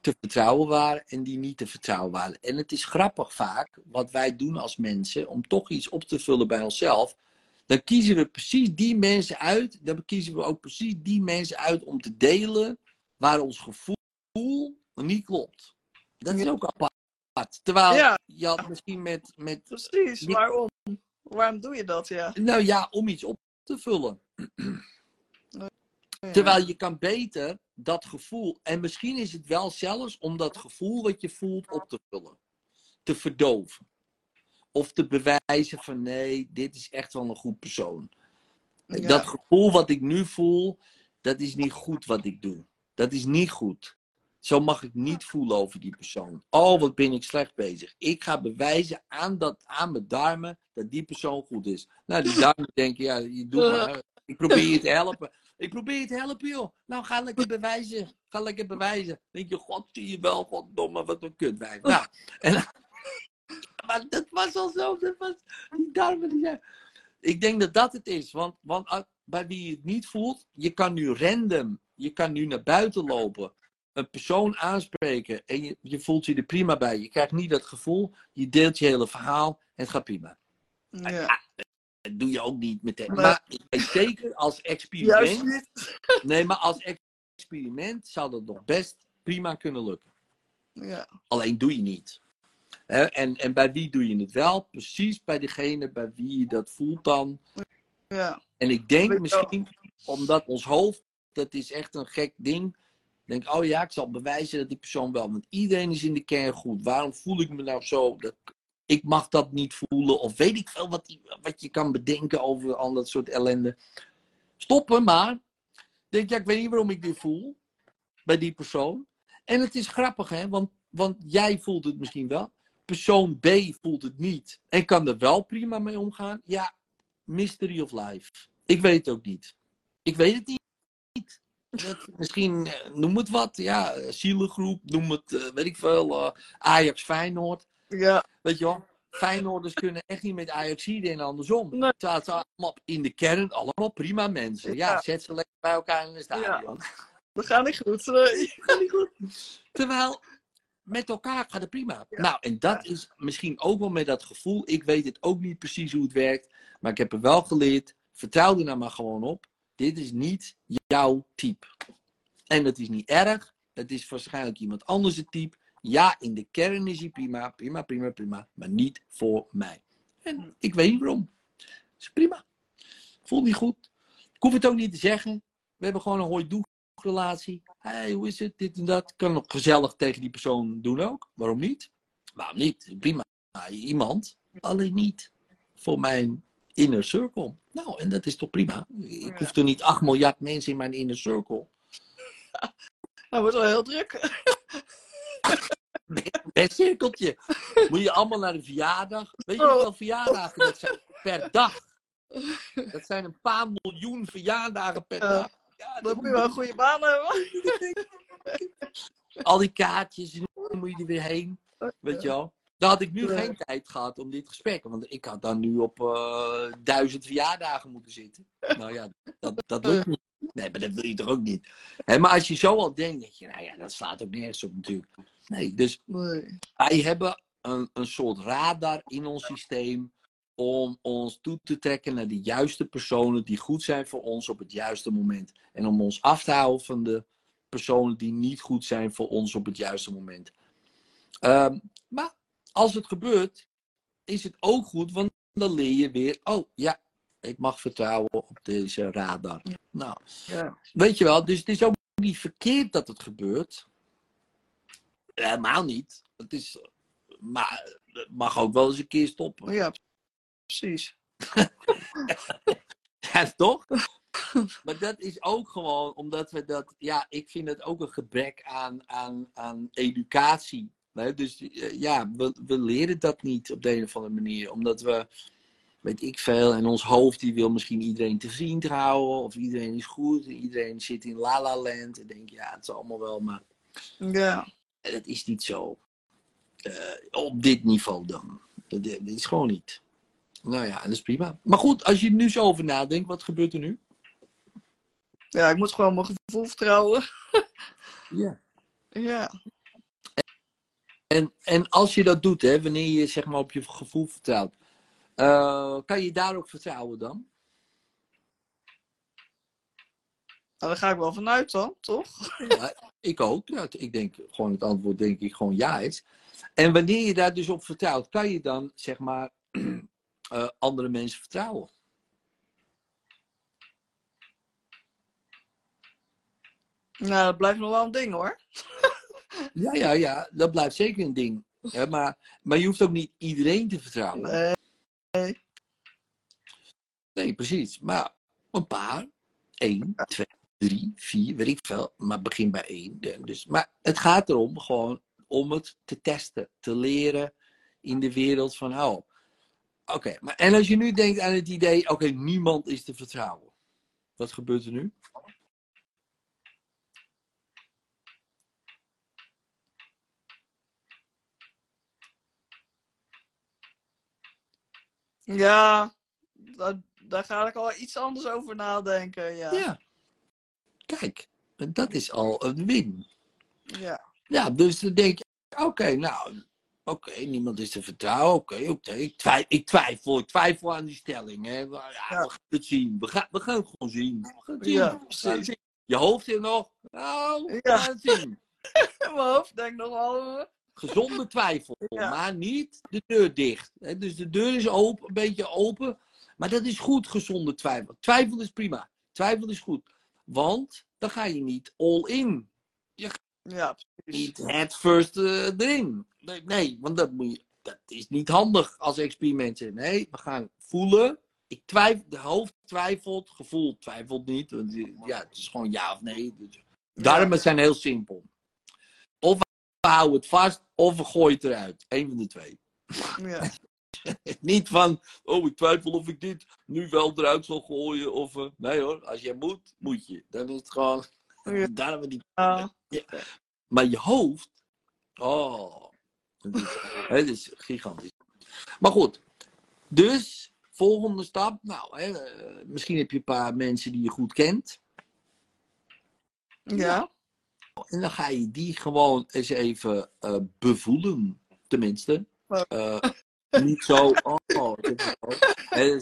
te vertrouwen waren en die niet te vertrouwen waren. En het is grappig vaak wat wij doen als mensen om toch iets op te vullen bij onszelf. Dan kiezen we precies die mensen uit. Dan kiezen we ook precies die mensen uit om te delen waar ons gevoel niet klopt. Dat is ook apart. Terwijl Ja. je had misschien met, met Precies. Waarom? Waarom doe je dat, ja? nou ja, om iets op te vullen. Ja. Terwijl je kan beter dat gevoel, en misschien is het wel zelfs om dat gevoel wat je voelt op te vullen, te verdoven. Of te bewijzen van nee, dit is echt wel een goed persoon. Ja. Dat gevoel wat ik nu voel, dat is niet goed wat ik doe. Dat is niet goed. Zo mag ik niet voelen over die persoon. Oh, wat ben ik slecht bezig. Ik ga bewijzen aan, dat, aan mijn darmen dat die persoon goed is. Nou, die darmen denken, ja, je doet maar. Ik probeer je te helpen. Ik probeer je te helpen, joh. Nou, ga lekker bewijzen. Ga lekker bewijzen. Dan denk je, god, zie je wel, goddomme, wat een kutwijf. Nou, en, maar dat was al zo. Dat was, die darmen, die zijn... Ik denk dat dat het is. Want, want uh, bij wie je het niet voelt, je kan nu random, je kan nu naar buiten lopen, een persoon aanspreken en je, je voelt je er prima bij. Je krijgt niet dat gevoel, je deelt je hele verhaal en het gaat prima. Ja. Dat doe je ook niet meteen. Nee. Maar ik weet zeker als Juist experiment, niet. nee, maar als experiment zou dat nog best prima kunnen lukken. Ja. Alleen doe je niet. En, en bij wie doe je het wel? Precies bij degene bij wie je dat voelt dan. Ja. En ik denk misschien, omdat ons hoofd, dat is echt een gek ding. Denk, oh ja, ik zal bewijzen dat die persoon wel. Want iedereen is in de kern goed. Waarom voel ik me nou zo? Dat, ik mag dat niet voelen. Of weet ik veel wat, wat je kan bedenken over al dat soort ellende. Stoppen maar. Denk, ja, ik weet niet waarom ik dit voel. Bij die persoon. En het is grappig, hè? Want Want jij voelt het misschien wel. Persoon B voelt het niet. En kan er wel prima mee omgaan. Ja, mystery of life. Ik weet het ook niet. Ik weet het niet. Misschien, eh, noem het wat. Ja, eh, zielengroep. Noem het, eh, weet ik veel. eh, Ajax Feyenoord. Ja, Weet je wel. Feyenoorders kunnen echt niet met Ajaxide en andersom. Nee. Het zijn allemaal in de kern allemaal prima mensen. Ja, Ja. zet ze lekker bij elkaar in een stadion. dat gaat niet goed. Nee. Terwijl met elkaar gaat het prima. Ja. Nou, en dat is misschien ook wel met dat gevoel. Ik weet het ook niet precies hoe het werkt. Maar ik heb er wel geleerd. Vertrouw er nou maar gewoon op. Dit is niet jouw type. En het is niet erg. Het is waarschijnlijk iemand anders het type. Ja, in de kern is hij prima. Prima, prima, prima. Maar niet voor mij. En ik weet niet waarom. Is prima. Voelt niet goed. Ik hoef het ook niet te zeggen. We hebben gewoon een hoi doeg relatie. Hey, hoe is het? Dit en dat. Kan nog gezellig tegen die persoon doen ook. Waarom niet? Waarom niet? Prima. Iemand. Alleen niet voor mijn inner circle. Nou, en dat is toch prima. Ik Ja. hoef er niet 8 miljard mensen in mijn inner circle. Nou, wordt wel heel druk. Best cirkeltje. Moet je allemaal naar de verjaardag. Weet je Oh. hoeveel verjaardagen dat zijn per dag? Dat zijn een paar miljoen verjaardagen per dag. Ja, Dan moet je wel een goede baan hebben. al die kaartjes, en dan moet je er weer heen. Weet je wel? Dan had ik nu Ja. geen tijd gehad om dit gesprek. Want ik had dan nu op eh, duizend verjaardagen moeten zitten. Nou ja, dat, dat lukt niet. Nee, maar dat wil je toch ook niet. Hè, maar als je zo al denkt, denk je, nou ja, dat slaat ook nergens op natuurlijk. Nee, dus Nee. wij hebben een, een soort radar in ons systeem om ons toe te trekken naar de juiste personen die goed zijn voor ons op het juiste moment. En om ons af te houden van de personen die niet goed zijn voor ons op het juiste moment. Ehm, maar als het gebeurt, is het ook goed, want dan leer je weer, oh ja, ik mag vertrouwen op deze radar. Nou, Ja. weet je wel, dus het is ook niet verkeerd dat het gebeurt. Helemaal niet. Het is, maar het mag ook wel eens een keer stoppen. ja, precies. Ja, toch? maar dat is ook gewoon omdat we dat, ja, ik vind het ook een gebrek aan, aan, aan educatie. Dus eh, ja, we, we leren dat niet op de een of andere manier. Omdat we, weet ik veel, en ons hoofd die wil misschien iedereen te vriend houden. Of iedereen is goed. En iedereen zit in la la land. En denk, ja, het is allemaal wel, maar Ja. dat is niet zo. Eh, op dit niveau dan. Dat, dat is gewoon niet. Nou ja, dat is prima. Maar goed, als je er nu zo over nadenkt, wat gebeurt er nu? ja, ik moet gewoon mijn gevoel vertrouwen. Ja. Ja. En, en als je dat doet, hè, wanneer je zeg maar op je gevoel vertrouwt, eh, kan je daar ook vertrouwen dan? Nou, daar ga ik wel vanuit dan, toch? Ja, ik ook. Ja, ik denk gewoon het antwoord denk ik gewoon ja is. En wanneer je daar dus op vertrouwt, kan je dan zeg maar eh, andere mensen vertrouwen? Nou, dat blijft nog wel een ding hoor. Ja, ja, ja, dat blijft zeker een ding. Hè, maar, maar je hoeft ook niet iedereen te vertrouwen. Nee. Nee, precies. Maar een paar. één, twee, drie, vier, weet ik veel. Maar begin bij één. Dus, maar het gaat erom gewoon om het te testen, te leren in de wereld van, oh, oké. maar en als je nu denkt aan het idee, oké, niemand is te vertrouwen. Wat gebeurt er nu? Ja, daar, daar ga ik al iets anders over nadenken. Ja. Ja. Kijk, dat is al een win. Ja. Ja, dus dan denk je, oké, nou, oké, niemand is te vertrouwen, oké, oké. Ik, twij- ik twijfel, ik twijfel aan die stelling, hè. Ja, Ja. we gaan het zien, we gaan, we gaan het gewoon zien. We gaan het zien. Ja, precies. Je hoofd zit nog, nou, we gaan het zien. In mijn hoofd denk nog wel. Gezonde twijfel, Ja. maar niet de deur dicht. Dus de deur is open, een beetje open, maar dat is goed, gezonde twijfel. Twijfel is prima, twijfel is goed. Want dan ga je niet all in. Ja, precies. niet het first eh, erin. Nee, nee, want dat, moet je, dat is niet handig als experimenten. Nee, we gaan voelen. Ik twijfel, de hoofd twijfelt, gevoel twijfelt niet. Want, eh, ja, het is gewoon ja of nee. Dus, daarom, het zijn heel simpel. Of hou het vast of we gooien het eruit. Eén van de twee. Ja. Niet van, oh, ik twijfel of ik dit nu wel eruit zal gooien. Of, eh, nee hoor, als jij moet, moet je. Dan is het gewoon, Ja. daar hebben we die. Ja. Maar je hoofd, oh, het is, het is gigantisch. Maar goed, dus volgende stap. Nou, hè, eh, misschien heb je een paar mensen die je goed kent. Ja. En dan ga je die gewoon eens even eh, bevoelen. Tenminste. Eh, niet zo, oh,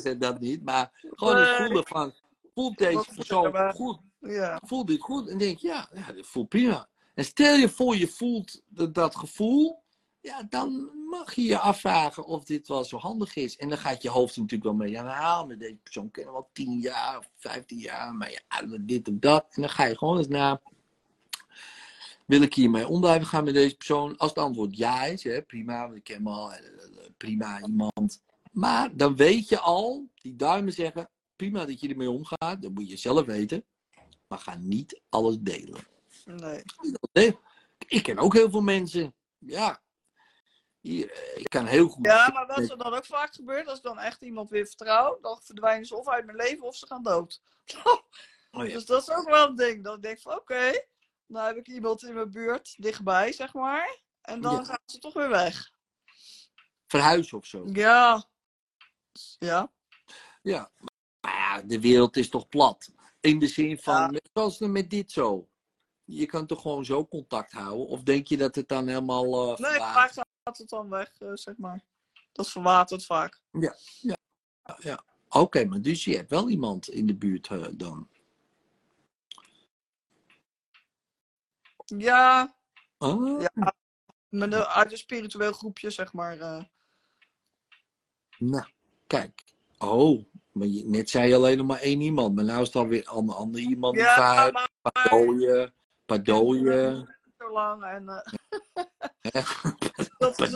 het dat niet. Maar gewoon Nee. voelen van, voelt deze persoon goed? Ja. Voelt dit goed? En denk je, ja, ja, dit voelt prima. En stel je voor je voelt dat, dat gevoel. Ja, dan mag je je afvragen of dit wel zo handig is. En dan gaat je hoofd natuurlijk wel mee aan de haal. Met deze persoon kennen we al 10 jaar of 15 jaar. Maar ja, dit of dat. En dan ga je gewoon eens na. Wil ik hiermee om blijven gaan met deze persoon? Als het antwoord ja is, hè, prima, want ik ken hem al, eh, eh, prima iemand. Maar dan weet je al, die duimen zeggen, prima dat je ermee omgaat, dat moet je zelf weten. Maar ga niet alles delen. Nee. Ik ken ook heel veel mensen, ja, hier, eh, ik kan heel goed... Ja, maar wat er dan ook vaak gebeurt, als ik dan echt iemand weer vertrouw, dan verdwijnen ze of uit mijn leven of ze gaan dood. Oh ja. Dus dat is ook wel een ding. Dan denk ik van oké, dan heb ik iemand in mijn buurt, dichtbij zeg maar. En dan Ja. gaan ze toch weer weg. Verhuizen of zo. Ja. Ja. Ja, maar ja, de wereld is toch plat. In de zin van, Ja. zoals met dit zo. Je kan toch gewoon zo contact houden? Of denk je dat het dan helemaal... eh Nee, vaak gaat het dan weg, eh, zeg maar. Dat verwatert vaak. Ja. Oké, maar dus je hebt wel iemand in de buurt eh, dan? Ja, Ah, Ja. met een, uit een spiritueel groepje, zeg maar. eh. Nou, kijk. Oh, maar je, net zei je alleen nog maar één iemand. Maar nou is het alweer een ander iemand. Ja, verhuist. maar zo lang. En, eh, dat is.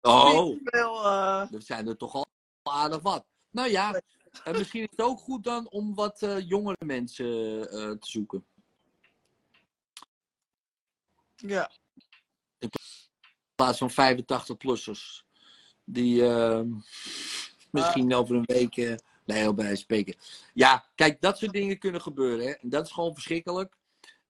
Oh, spiritueel, eh, er zijn er toch al aardig wat. Nou ja, en misschien is het ook goed dan om wat jongere mensen te zoeken. Ja. In plaats van 85-plussers. Die eh, misschien over een week. eh, nee, heel bij spreken. Ja, kijk, dat soort dingen kunnen gebeuren. Hè? En dat is gewoon verschrikkelijk.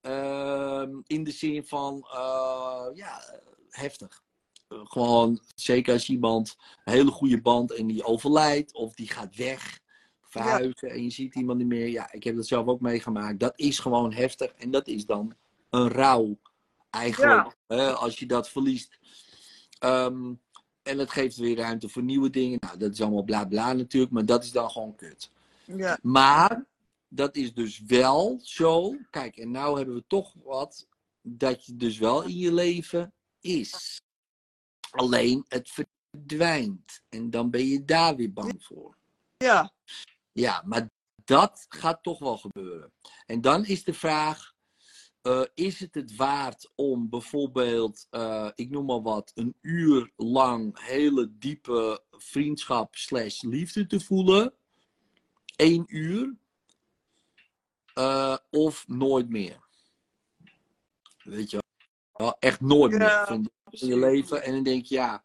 Ehm, in de zin van, eh, ja, heftig. Gewoon, zeker als iemand een hele goede band en die overlijdt of die gaat weg, verhuizen en je ziet iemand niet meer. Ja, ik heb dat zelf ook meegemaakt. Dat is gewoon heftig en dat is dan een rouw. Eigenlijk, hè, als je dat verliest. Ehm, en het geeft weer ruimte voor nieuwe dingen. Nou, dat is allemaal bla bla natuurlijk, maar dat is dan gewoon kut. Ja. Maar dat is dus wel zo. Kijk, en nou hebben we toch wat dat je dus wel in je leven is. Alleen het verdwijnt. En dan ben je daar weer bang voor. Ja. Ja, maar dat gaat toch wel gebeuren. En dan is de vraag: eh, is het het waard om bijvoorbeeld, eh, ik noem maar wat, een uur lang hele diepe vriendschap slash liefde te voelen? Eén uur? Eh, of nooit meer? Weet je wel? Echt nooit Ja, meer van in je leven. En dan denk je, ja,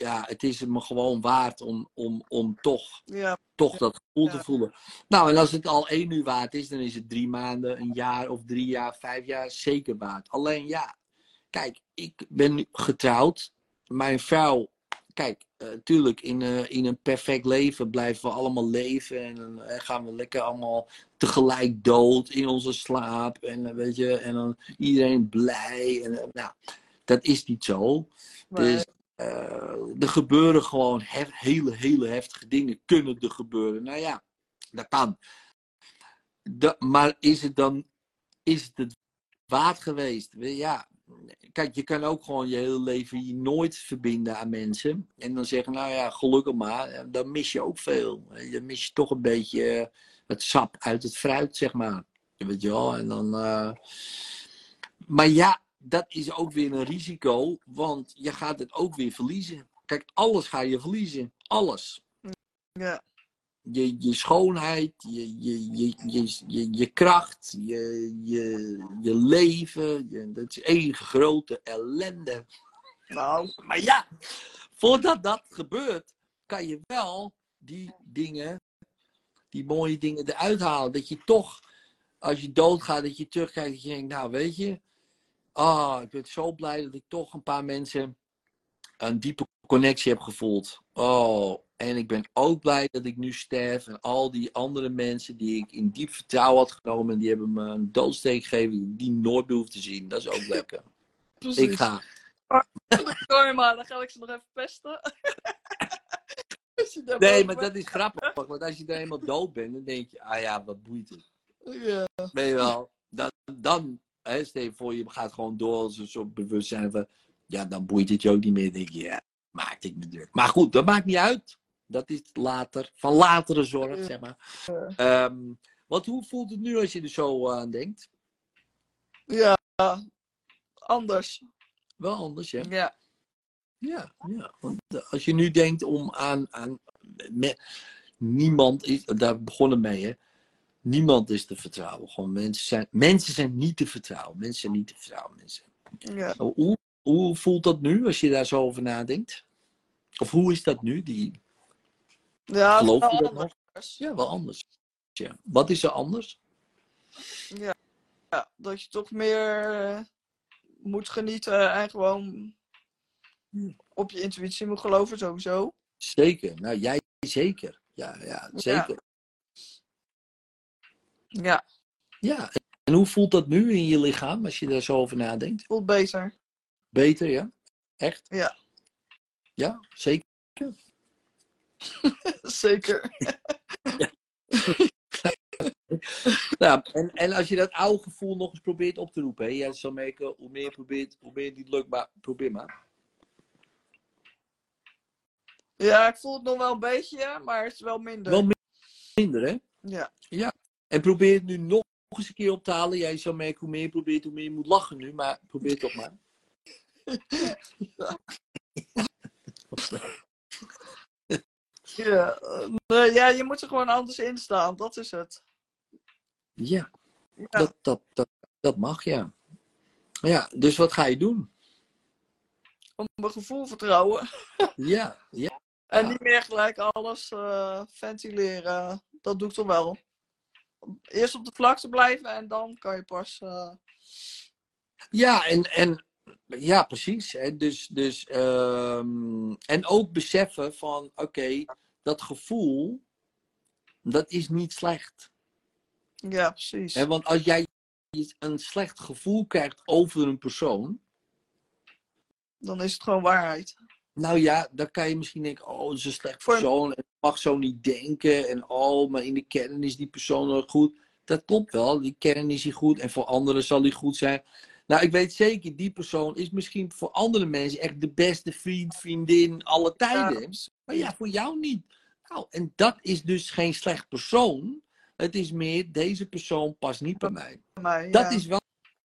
ja het is het me gewoon waard om, om, om toch Ja. toch dat gevoel Ja. te voelen. Nou, en als het al één uur waard is, dan is het drie maanden, een jaar of drie jaar, vijf jaar zeker waard. Alleen ja, kijk, ik ben nu getrouwd. Mijn vrouw, kijk, natuurlijk in, eh, in een perfect leven blijven we allemaal leven. En dan eh, gaan we lekker allemaal tegelijk dood in onze slaap. En eh, weet je, en dan iedereen blij. En, eh, nou, dat is niet zo. Dus eh, er gebeuren gewoon hele, hele heftige dingen. Kunnen er gebeuren. Nou ja, dat kan. Da- maar is het dan is het, het waard geweest? Ja, kijk, je kan ook gewoon je hele leven je nooit verbinden aan mensen. En dan zeggen, nou ja, gelukkig maar. En Dan mis je ook veel. Dan mis je toch een beetje eh, het sap uit het fruit, zeg maar. Weet je wel? En dan... eh, Maar ja, dat is ook weer een risico, want je gaat het ook weer verliezen. Kijk, alles ga je verliezen. Alles. Ja. je, je schoonheid, je, je, je, je, je, je kracht, je, je, je leven. Je, dat is één grote ellende. Nou, Maar ja, voordat dat gebeurt, kan je wel die dingen, die mooie dingen eruit halen. Dat je toch, als je doodgaat, dat je terugkijkt dat je denkt, nou weet je, ah, ik ben zo blij dat ik toch een paar mensen een diepe connectie heb gevoeld. Oh, en ik ben ook blij dat ik nu sterf. En al die andere mensen die ik in diep vertrouwen had genomen, die hebben me een doodsteek gegeven die nooit meer hoef te zien. Dat is ook lekker. precies. Ik ga. Sorry, maar dan ga ik ze nog even pesten. Nee, maar dat is grappig. Want als je dan helemaal dood bent, dan denk je, ah ja, wat boeit het. Ja. Weet je wel, dan, dan hè, stel je voor, je gaat gewoon door als een soort bewustzijn van, ja, dan boeit het je ook niet meer. Denk je, ja, maakt ik me druk. Maar goed, dat maakt niet uit. Dat is later, van latere zorg, Ja. zeg maar. Ehm, want hoe voelt het nu als je er zo aan denkt? ja, anders. Wel anders, hè? Ja. Ja, ja. Want eh, als je nu denkt om aan, aan me- niemand is, daar begonnen mee, hè? Niemand is te vertrouwen. Gewoon mensen zijn, mensen zijn niet te vertrouwen. Mensen zijn niet te vertrouwen. Mensen. ja. Hoe, hoe voelt dat nu als je daar zo over nadenkt? Of hoe is dat nu? Die, Ja, geloof wel je dat anders. nog? Ja, wel anders. Ja. Wat is er anders? Ja, dat je toch meer eh, moet genieten en gewoon op je intuïtie moet geloven, sowieso. Zeker. Nou, jij zeker. Ja, ja zeker. Ja, Ja. En hoe voelt dat nu in je lichaam als je daar zo over nadenkt? voelt beter. Beter, ja? Echt? Ja. Ja, zeker. Zeker. Nou, en, en als je dat oude gevoel nog eens probeert op te roepen, hè? jij zal merken, hoe meer je probeert, hoe meer het niet lukt, maar probeer maar. Ja, ik voel het nog wel een beetje, maar het is wel minder. Wel minder, hè? Ja, En probeer het nu nog eens een keer op te halen. Jij zal merken, hoe meer je probeert, hoe meer je moet lachen nu, maar probeer het toch maar. ja. eh, nee, ja, je moet er gewoon anders in staan, dat is het. Ja, Ja. Dat, dat, dat, dat mag, ja. Ja, dus wat ga je doen? Om mijn gevoel vertrouwen. Ja, ja. En niet meer gelijk alles eh, ventileren. Dat doe ik toch wel. Eerst op de vlakte blijven en dan kan je pas. eh, Ja, en, en ja, precies. Hè. Dus, dus, ehm, en ook beseffen van, oké, dat gevoel, dat is niet slecht. ja, precies. Want als jij een slecht gevoel krijgt over een persoon, Dan is het gewoon waarheid. nou ja, dan kan je misschien denken, oh, dat is een slecht persoon, en mag zo niet denken, en oh, maar in de kern is die persoon nog goed. Dat klopt wel, die kern is hij goed, en voor anderen zal hij goed zijn. Nou, ik weet zeker, die persoon is misschien voor andere mensen echt de beste vriend, vriendin, alle tijden. Maar ja, voor jou niet. Nou, en dat is dus geen slecht persoon. Het is meer, deze persoon past niet bij mij. Dat is wel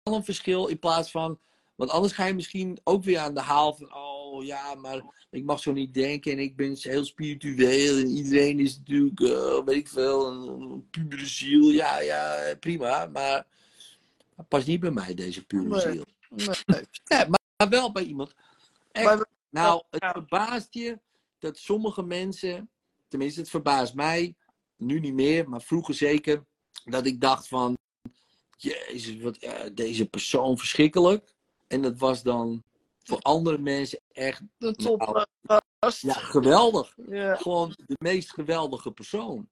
een verschil in plaats van. Want anders ga je misschien ook weer aan de haal van. Oh ja, maar ik mag zo niet denken en ik ben heel spiritueel en iedereen is natuurlijk, eh, weet ik veel, een, een pure ziel. Ja, ja, prima, maar past niet bij mij, deze pure Nee. ziel. Nee. Ja, maar, maar wel bij iemand. Echt, nou, het Ja. verbaast je dat sommige mensen, tenminste het verbaast mij, nu niet meer, maar vroeger zeker, dat ik dacht van, jezus, wat eh, deze persoon verschrikkelijk. En dat was dan voor andere mensen echt De top. Nou, eh, ja, geweldig. Ja. Gewoon de meest geweldige persoon.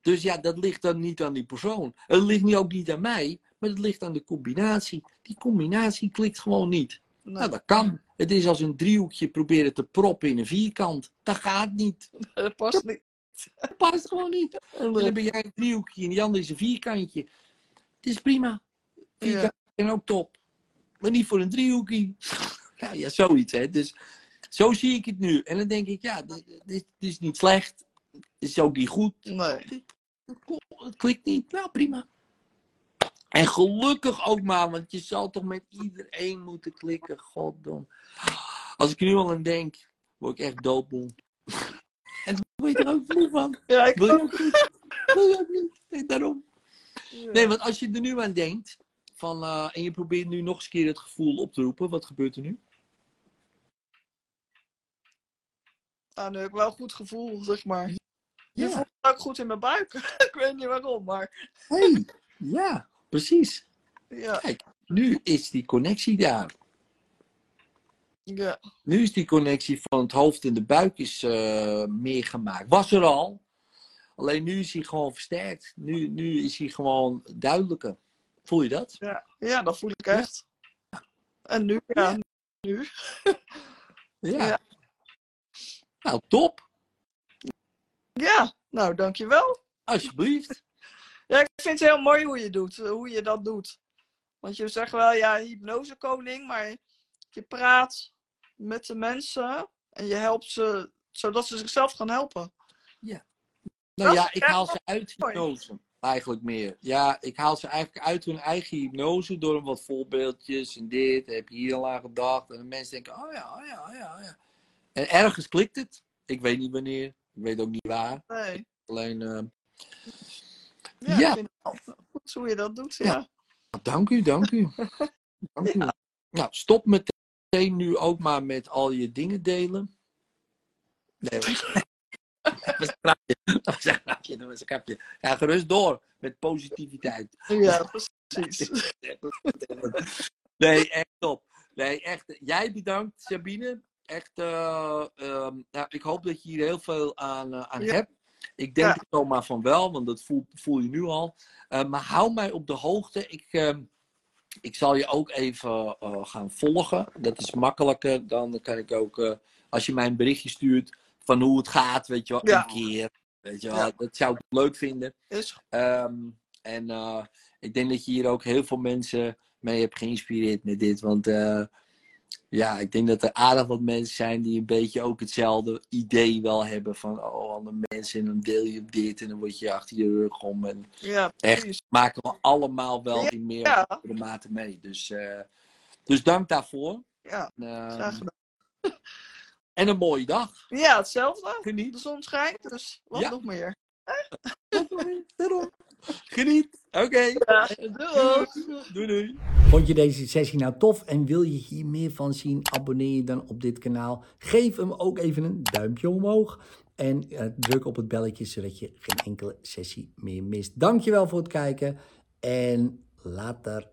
Dus ja, dat ligt dan niet aan die persoon. Het ligt niet ook niet aan mij, maar het ligt aan de combinatie. Die combinatie klikt gewoon niet. Nee, Nou, dat kan. Het is als een driehoekje proberen te proppen in een vierkant. Dat gaat niet. dat past niet. Dat past gewoon niet. En dan ben jij een driehoekje en die andere is een vierkantje. Het is prima. Vierkant zijn ook top. Maar niet voor een driehoekje. Ja, ja, zoiets hè. Dus zo zie ik het nu. En dan denk ik, ja, dit, is niet slecht. Het is ook niet goed. Nee. Het klikt niet. Nou, prima. En gelukkig ook maar, want je zal toch met iedereen moeten klikken. Goddom. Als ik er nu al aan denk, word ik echt doodmoe. En word je er ook moe van. Ja, ik Wil ook. niet? Wil je ook niet? Nee, daarom. Nee, want als je er nu aan denkt, van, eh, en je probeert nu nog eens een keer het gevoel op te roepen, wat gebeurt er nu? Nu heb ik wel een goed gevoel, zeg maar. Je Ja, voelt het ook goed in mijn buik. ik weet niet waarom, maar hey, ja, precies. ja. Nu is die connectie daar. ja. Nu is die connectie van het hoofd en de buik is, eh, meer gemaakt. Was er al. Alleen nu is hij gewoon versterkt. Nu, nu is hij gewoon duidelijker. Voel je dat? Ja. ja, dat voel ik echt. En nu, ja, nu. Ja. Ja. Nou, top. Ja, nou, dankjewel. Alsjeblieft. Ja, ik vind het heel mooi hoe je, doet, eh, hoe je dat doet. Want je zegt wel, ja, hypnosekoning, maar je praat met de mensen en je helpt ze zodat ze zichzelf gaan helpen. Nou Dat ja, ik haal ze uit mooi. hypnose. Eigenlijk meer. Ja, ik haal ze eigenlijk uit hun eigen hypnose door een wat voorbeeldjes en dit. Heb je hier al aan gedacht? En de mensen denken, oh ja, oh ja, oh ja, oh ja. En ergens klikt het. Ik weet niet wanneer. Ik weet ook niet waar. Nee. Alleen, eh, Ja, Ja. ik vind het wel goed hoe je dat doet. Ja. Ja. dank u, dank u. Dank u. Nou, stop meteen nu ook maar met al je dingen delen. Nee, dat was een grapje. Dat was een grapje. Dat was een grapje. Ga gerust door met positiviteit. Ja, precies. Nee, echt top. Nee, echt. Jij bedankt, Sabine. Echt, eh, ehm, nou, ik hoop dat je hier heel veel aan, eh, aan Ja. hebt. Ik denk Ja. zomaar van wel, want dat voel, voel je nu al. Eh, maar hou mij op de hoogte. Ik, ehm, ik zal je ook even gaan volgen. Dat is makkelijker. Dan kan ik ook, als je mij een berichtje stuurt van hoe het gaat, weet je wel, Ja. een keer. Weet je wel, dat zou ik leuk vinden. Is Ehm, en ik denk dat je hier ook heel veel mensen mee hebt geïnspireerd met dit. Want ja, ik denk dat er aardig wat mensen zijn die een beetje ook hetzelfde idee wel hebben. Van oh, andere mensen en dan deel je dit en dan word je achter je rug om. En ja, Echt. maken we allemaal wel Ja. in meer Ja. mate mee. Dus, eh, dus dank daarvoor. Ja, En, eh, graag gedaan. en een mooie dag. Ja, hetzelfde. Geniet. De zon schijnt, dus wat nog meer. Geniet. Oké. Ja, doei. Doei doei. Vond je deze sessie nou tof en wil je hier meer van zien? Abonneer je dan op dit kanaal. Geef hem ook even een duimpje omhoog. En eh, druk op het belletje zodat je geen enkele sessie meer mist. Dankjewel voor het kijken en later.